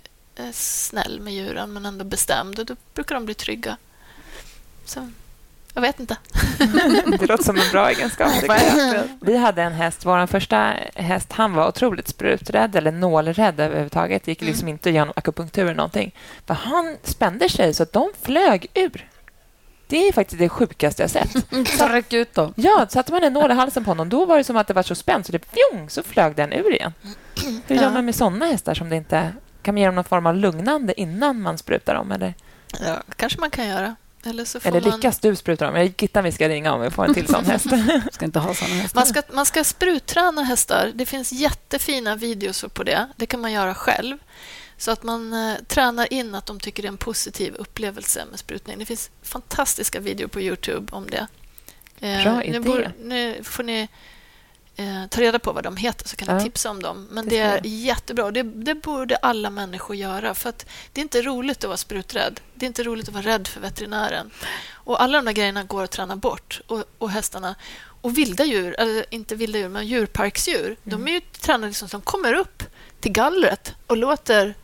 snäll med djuren men ändå bestämd och då brukar de bli trygga. Så, jag vet inte. Det låter som en bra egenskap. Vi hade en häst, vår första häst, han var otroligt spruträdd eller nålrädd överhuvudtaget. Det gick liksom inte genom akupunktur eller någonting. För han spände sig så att de flög ur. Det är faktiskt det sjukaste jag sett. Så räck ut då. Ja, satte man en nål i halsen på honom, då var det som att det var så spänt så det fjong, så flög den ur igen. Hur gör man med såna hästar som det inte... Kan man ge dem någon form av lugnande innan man sprutar dem? Eller, Ja, kanske man kan göra. Eller så får eller man... lyckas du spruta dem? Jag Gittan, vi ska ringa om vi får en till sån häst. [laughs] Ska inte ha såna hästar. Man ska, man ska sprutträna hästar. Det finns jättefina videos på det. Det kan man göra själv. Så att man eh, tränar in att de tycker det är en positiv upplevelse med sprutning. Det finns fantastiska videor på Youtube om det. Eh, Bra nu, idé. bor, nu får ni eh, ta reda på vad de heter så kan Ja. jag tipsa om dem. Men Det det, är jättebra. Det, det borde alla människor göra. För att Det är inte roligt att vara spruträdd. Det är inte roligt att vara rädd för veterinären. Och Alla de där grejerna går att träna bort. Och, och hästarna och vilda djur, eller inte vilda djur, men djurparksdjur, de är ju tränade liksom som kommer upp till gallret och låter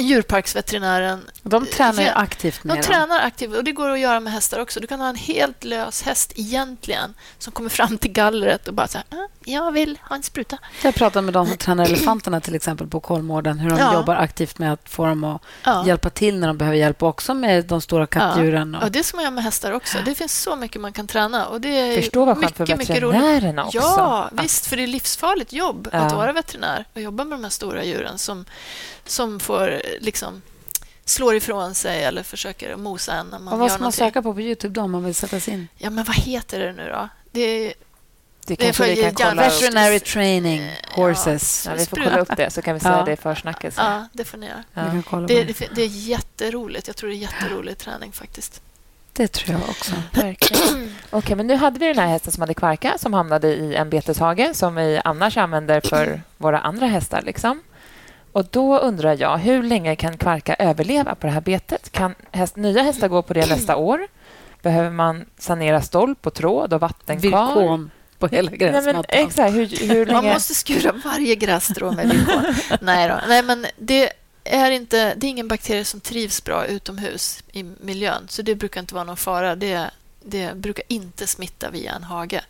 djurparksveterinären... De tränar ju aktivt med De tränar aktivt och det går att göra med hästar också. Du kan ha en helt lös häst egentligen som kommer fram till gallret och bara så här, "Ah, jag vill ha en spruta. Jag pratade med de som tränar elefanterna till exempel på Kolmården, hur de Ja. jobbar aktivt med att få dem att Ja. hjälpa till när de behöver hjälp och också med de stora kattdjuren. Ja, Och, det ska man göra med hästar också. Det finns så mycket man kan träna. Och det är Förstå vad skönt för mycket, mycket roligt. också. Ja, visst. För det är livsfarligt jobb att vara veterinär och jobba med de här stora djuren som, som får eh, liksom slår ifrån sig eller försöker mosa en när man och vad gör ska man söka på på Youtube då om man vill sätta sig in? Ja, men vad heter det nu då? Det är, Det Det kanske för vi kan kolla upp. Veterinary training Ja. horses. Ja, vi får kolla upp det, så kan vi säga Ja. det i försnacket. sen. ja, det får ni göra. Ja. Det, det. det, det är jätteroligt. Jag tror det är jätterolig träning faktiskt. det tror jag också. [clears throat] Verkligen. Okej, men nu hade vi den här hästen som hade kvarka som hamnade i en beteshage som vi annars använder för [clears throat] våra andra hästar. Liksom. Och Då undrar jag, hur länge kan kvarka överleva på det här betet? Kan häst, nya hästar gå på det nästa [clears throat] år? Behöver man sanera stolp och tråd och vattenkvar? Virkon på hela Nej, men, gräsmattan. exakt, hur, hur Man länge... måste skura varje grässtrå med virkon. Nej, då. Nej, men det är, inte, det är ingen bakterie som trivs bra utomhus i miljön, så det brukar inte vara någon fara. Det, det brukar inte smitta via en hage.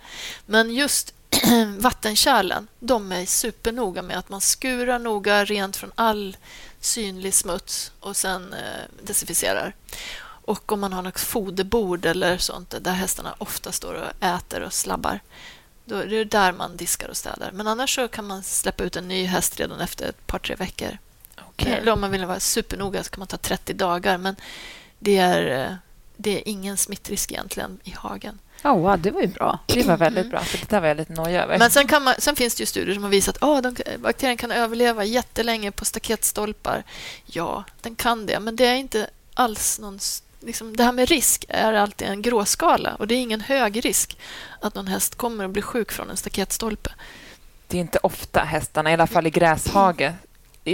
Men just [clears throat] vattenkärlen, de är supernoga med att man skurar noga rent från all synlig smuts och sen eh, desinficerar. Och om man har något foderbord eller sånt där hästarna ofta står och äter och slabbar, då är det där man diskar och städar. Men annars så kan man släppa ut en ny häst redan efter ett par, tre veckor. Okej. Eller om man vill vara supernoga så kan man ta 30 dagar. Men det är, eh, det är ingen smittrisk egentligen i hagen. Oh, wow, det var ju bra. Det var väldigt bra, för det där var jag lite nojig över. Men sen, kan man, sen finns det ju studier som har visat att oh, de, bakterien kan överleva jättelänge på staketstolpar. Ja, den kan det, men det är inte alls någon... Liksom, det här med risk är alltid en gråskala och det är ingen hög risk att någon häst kommer att bli sjuk från en staketstolpe. Det är inte ofta hästarna, i alla fall i gräshage.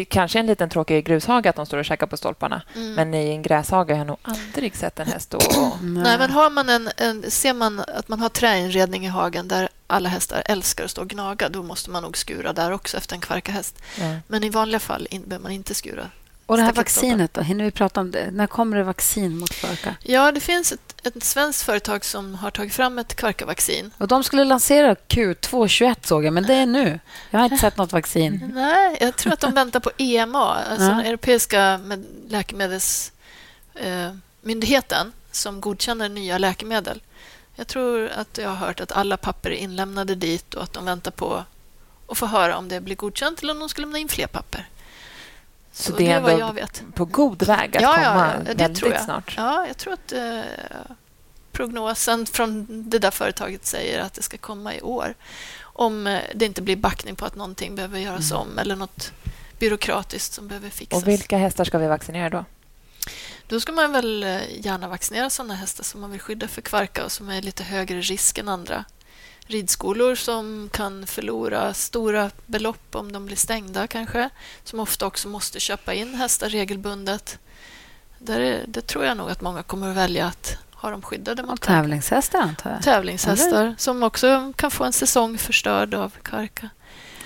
Kanske en liten tråkig grushage att de står och käkar på stolparna. Mm. Men i en gräshage har jag nog aldrig sett en häst stå och... [clears throat] Nej, men har man en, en, ser man att man har träinredning i hagen där alla hästar älskar att stå och gnaga, då måste man nog skura där också efter en kvarkahäst. Ja. Men i vanliga fall in, behöver man inte skura. Och det här vaccinet då? Hinner vi prata om det? När kommer det vaccin mot kvarka? Ja, det finns ett, ett svenskt företag som har tagit fram ett kvarkavaccin. Och de skulle lansera Q221 såg jag, men det är nu. Jag har inte sett något vaccin. [laughs] Nej, jag tror att de väntar på EMA, alltså Ja. den europeiska med- läkemedelsmyndigheten eh, som godkänner nya läkemedel. Jag tror att jag har hört att alla papper är inlämnade dit och att de väntar på att få höra om det blir godkänt eller om de ska lämna in fler papper. Så det det är ändå jag vet. på god väg att Ja, komma ja, ja, det väldigt tror jag. snart. Ja, jag tror att eh, prognosen från det där företaget säger att det ska komma i år. Om eh, det inte blir backning på att någonting behöver göras om eller något byråkratiskt som behöver fixas. Och vilka hästar ska vi vaccinera då? Då ska man väl eh, gärna vaccinera sådana hästar som man vill skydda för kvarka och som är lite högre risk än andra. Ridskolor som kan förlora stora belopp om de blir stängda kanske. Som ofta också måste köpa in hästar regelbundet. Där är, det tror jag nog att många kommer att välja att ha dem skyddade mot kvarka. Tävlingshästar antar jag? Tävlingshästar eller? som också kan få en säsong förstörd av kvarka.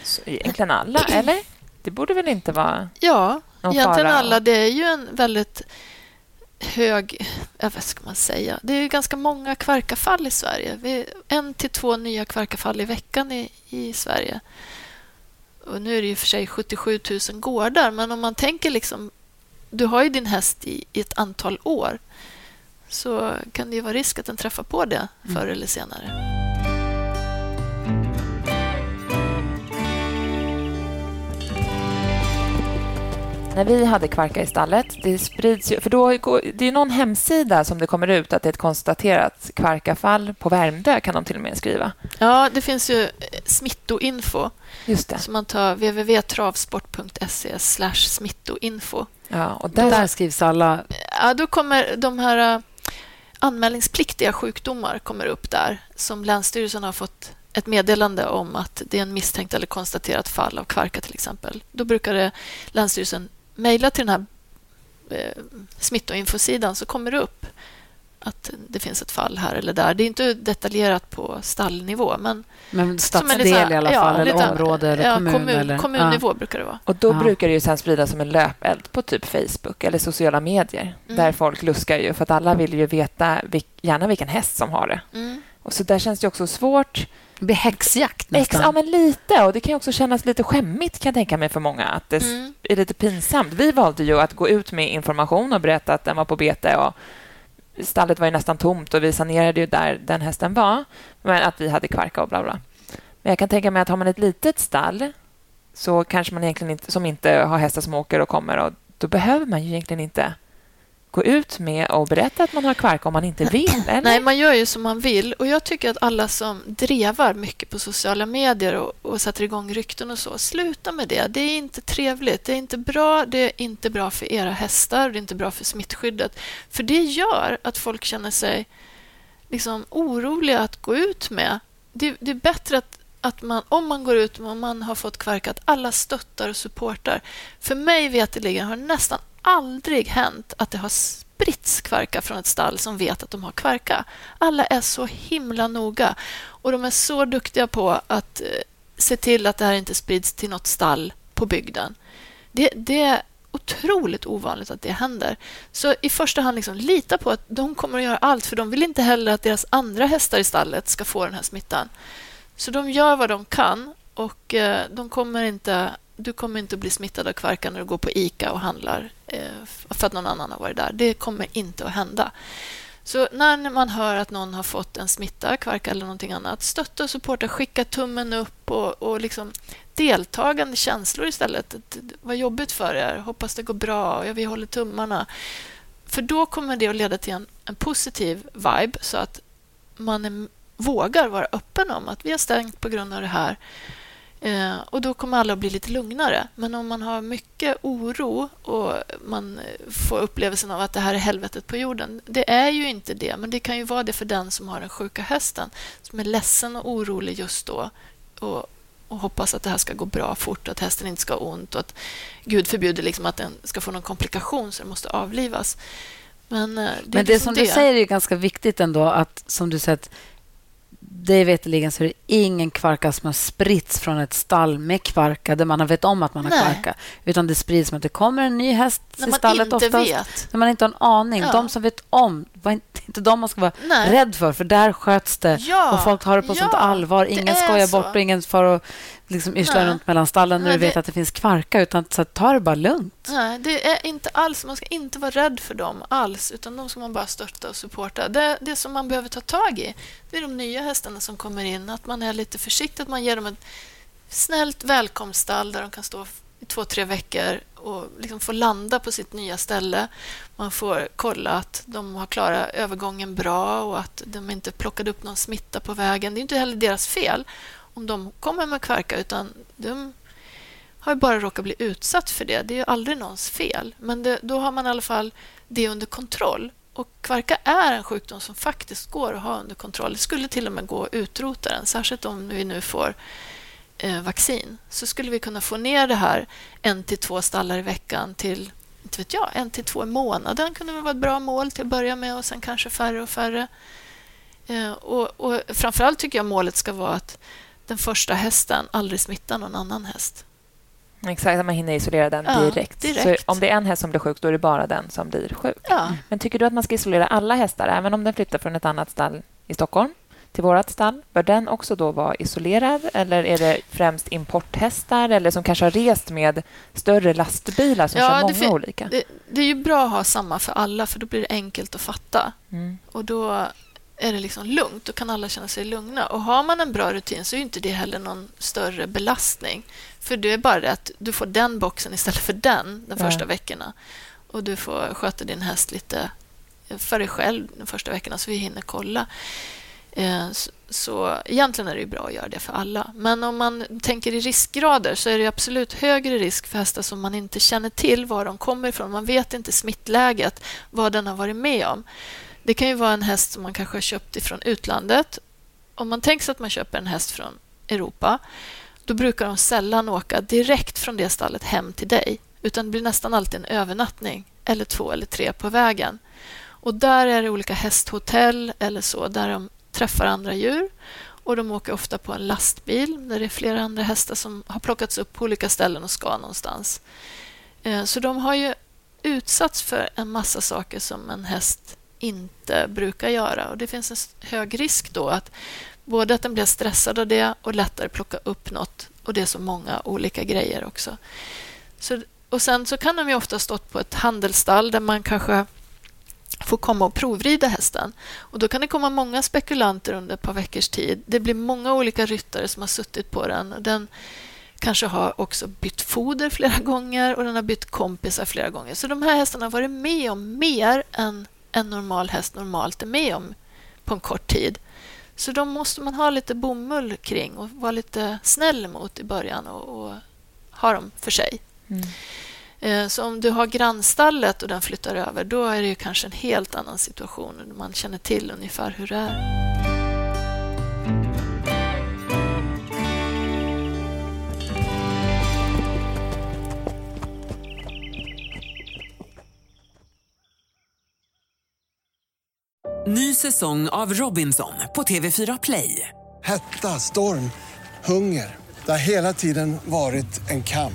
Så egentligen alla, eller? Det borde väl inte vara Ja, egentligen alla. Det är ju en väldigt hög... vad ska man säga? Det är ganska många kvarkafall i Sverige. Vi en till två nya kvarkafall i veckan i, i Sverige. Och nu är det ju för sig 77 000 gårdar, men om man tänker liksom... Du har ju din häst i, i ett antal år så kan det ju vara risk att den träffar på det mm. förr eller senare. När vi hade kvarkar i stallet, det sprids ju, för då, det är någon hemsida som det kommer ut att det är ett konstaterat kvarkafall på Värmdö, kan de till och med skriva. Ja, det finns ju eh, smittoinfo. Just det. Så man tar www.travsport.se smittoinfo. Ja, och där, där skrivs alla... Ja, då kommer de här eh, anmälningspliktiga sjukdomar kommer upp där som Länsstyrelsen har fått ett meddelande om att det är en misstänkt eller konstaterat fall av kvarka till exempel. Då brukar det, Länsstyrelsen mejla till den här eh, smittoinfosidan så kommer det upp att det finns ett fall här eller där. Det är inte detaljerat på stallnivå. Men, men stadsdel i alla fall, ja, eller lite, område eller ja, kommun? kommun eller, kommunnivå ja. brukar det vara. Och Då ja. brukar det ju sen spridas som en löpeld på typ Facebook eller sociala medier. Mm. Där folk luskar ju, för att alla vill ju veta gärna vilken häst som har det. Mm. Och så Där känns det också svårt det blir häxjakt nästan. ja, men lite. Och det kan också kännas lite skämmigt kan jag tänka mig för många. Att det mm. är lite pinsamt. Vi valde ju att gå ut med information och berätta att den var på bete. Och stallet var ju nästan tomt och vi sanerade ju där den hästen var. Men att vi hade kvarka och bla bla. Men jag kan tänka mig att har man ett litet stall så kanske man egentligen inte, som inte har hästar som åker och kommer och då behöver man ju egentligen inte gå ut med och berätta att man har kvarka om man inte vill? [clears throat] Eller? Nej, man gör ju som man vill. Och Jag tycker att alla som drevar mycket på sociala medier och, och sätter igång rykten och så, sluta med det. Det är inte trevligt. Det är inte bra. Det är inte bra för era hästar. Det är inte bra för smittskyddet. För det gör att folk känner sig liksom oroliga att gå ut med. Det, det är bättre att att man, om man går ut och man har fått kvarka, att alla stöttar och supportar. För mig veterligen har nästan aldrig hänt att det har spritts kvarka från ett stall som vet att de har kvarka. Alla är så himla noga och de är så duktiga på att eh, se till att det här inte sprids till något stall på bygden. Det, det är otroligt ovanligt att det händer. Så i första hand, liksom, lita på att de kommer att göra allt för de vill inte heller att deras andra hästar i stallet ska få den här smittan. Så de gör vad de kan och eh, de kommer inte du kommer inte att bli smittad av kvarka när du går på ICA och handlar eh, för att någon annan har varit där. Det kommer inte att hända. Så när man hör att någon har fått en smitta, kvarka eller någonting annat, stötta och supporta, skicka tummen upp och, och liksom deltagande känslor istället. Vad jobbigt för er, hoppas det går bra, ja, vi håller tummarna. För då kommer det att leda till en, en positiv vibe så att man är, vågar vara öppen om att vi har stängt på grund av det här. Eh, och Då kommer alla att bli lite lugnare. Men om man har mycket oro och man får upplevelsen av att det här är helvetet på jorden. Det är ju inte det, men det kan ju vara det för den som har den sjuka hästen som är ledsen och orolig just då och, och hoppas att det här ska gå bra fort, att hästen inte ska ha ont och att Gud förbjuder liksom att den ska få någon komplikation så den måste avlivas. Men eh, det, men det som det. du säger är ganska viktigt ändå, att som du säger, det veterligen så är det ingen kvarka som har spritts från ett stall med kvarka där man vet om att man har Nej. kvarka. Utan det sprids med att det kommer en ny häst till stallet oftast. Vet. När man inte har en aning. Ja. De som vet om, var inte de man ska vara Nej. rädd för. För där sköts det ja. och folk tar det på ja. sånt allvar. Ingen skojar så. bort och ingen får och liksom yrsla runt mellan stallen när du vet det... att det finns kvarka. Utan så ta det bara lugnt. Nej, det är inte alls. Man ska inte vara rädd för dem alls. Utan de ska man bara stötta och supporta. Det, det som man behöver ta tag i det är de nya hästarna som kommer in. Att man är lite försiktig. Att man ger dem ett snällt välkomststall där de kan stå i två, tre veckor och liksom få landa på sitt nya ställe. Man får kolla att de har klarat övergången bra och att de inte plockade upp någon smitta på vägen. Det är inte heller deras fel om de kommer med kvarka utan de har bara råkat bli utsatt för det. Det är aldrig någons fel. Men det, då har man i alla fall det under kontroll Och kvarka är en sjukdom som faktiskt går att ha under kontroll. Det skulle till och med gå att utrota den, särskilt om vi nu får vaccin. Så skulle vi kunna få ner det här en till två stallar i veckan till inte vet jag, en till två i månaden kunde väl vara ett bra mål till att börja med och sen kanske färre och färre. Eh, och, och framförallt tycker jag målet ska vara att den första hästen aldrig smittar någon annan häst. Exakt, man hinner isolera den Ja, direkt. direkt. Så om det är en häst som blir sjuk, då är det bara den som blir sjuk. Ja. Men tycker du att man ska isolera alla hästar, även om den flyttar från ett annat stall i Stockholm till vårt stall? Bör den också då vara isolerad eller är det främst importhästar eller som kanske har rest med större lastbilar som Ja, kör det många fin- olika? Det, det är ju bra att ha samma för alla, för då blir det enkelt att fatta. Mm. Och då är det liksom lugnt. Då kan alla känna sig lugna. Och har man en bra rutin så är inte det heller någon större belastning. För det är bara det att du får den boxen istället för den de första veckorna. Och du får sköta din häst lite för dig själv de första veckorna så vi hinner kolla. Eh, så, så egentligen är det ju bra att göra det för alla. Men om man tänker i riskgrader så är det absolut högre risk för hästar som man inte känner till var de kommer ifrån. Man vet inte smittläget, vad den har varit med om. Det kan ju vara en häst som man kanske har köpt ifrån utlandet. Om man tänker sig att man köper en häst från Europa då brukar de sällan åka direkt från det stallet hem till dig. Utan det blir nästan alltid en övernattning, eller två eller tre på vägen. Och där är det olika hästhotell eller så, där de träffar andra djur. Och De åker ofta på en lastbil där det är flera andra hästar som har plockats upp på olika ställen och ska någonstans. Eh, så de har ju utsatts för en massa saker som en häst inte brukar göra. Och Det finns en hög risk då att både att den blir stressad av det och lättare plocka upp något. Och det är så många olika grejer också. Så, och Sen så kan de ju ofta ha stått på ett handelsstall där man kanske får komma och provrida hästen. Och Då kan det komma många spekulanter under ett par veckors tid. Det blir många olika ryttare som har suttit på den. Den kanske har också bytt foder flera gånger och den har bytt kompisar flera gånger. Så de här hästarna har varit med om mer än en normal häst normalt är med om på en kort tid. Så de måste man ha lite bomull kring och vara lite snäll mot i början och, och ha dem för sig. Mm. Eh, Så om du har grannstallet och den flyttar över, då är det ju kanske en helt annan situation. Man känner till ungefär hur det är. Ny säsong av Robinson på TV4 Play. Hetta, storm, hunger. Det har hela tiden varit en kamp.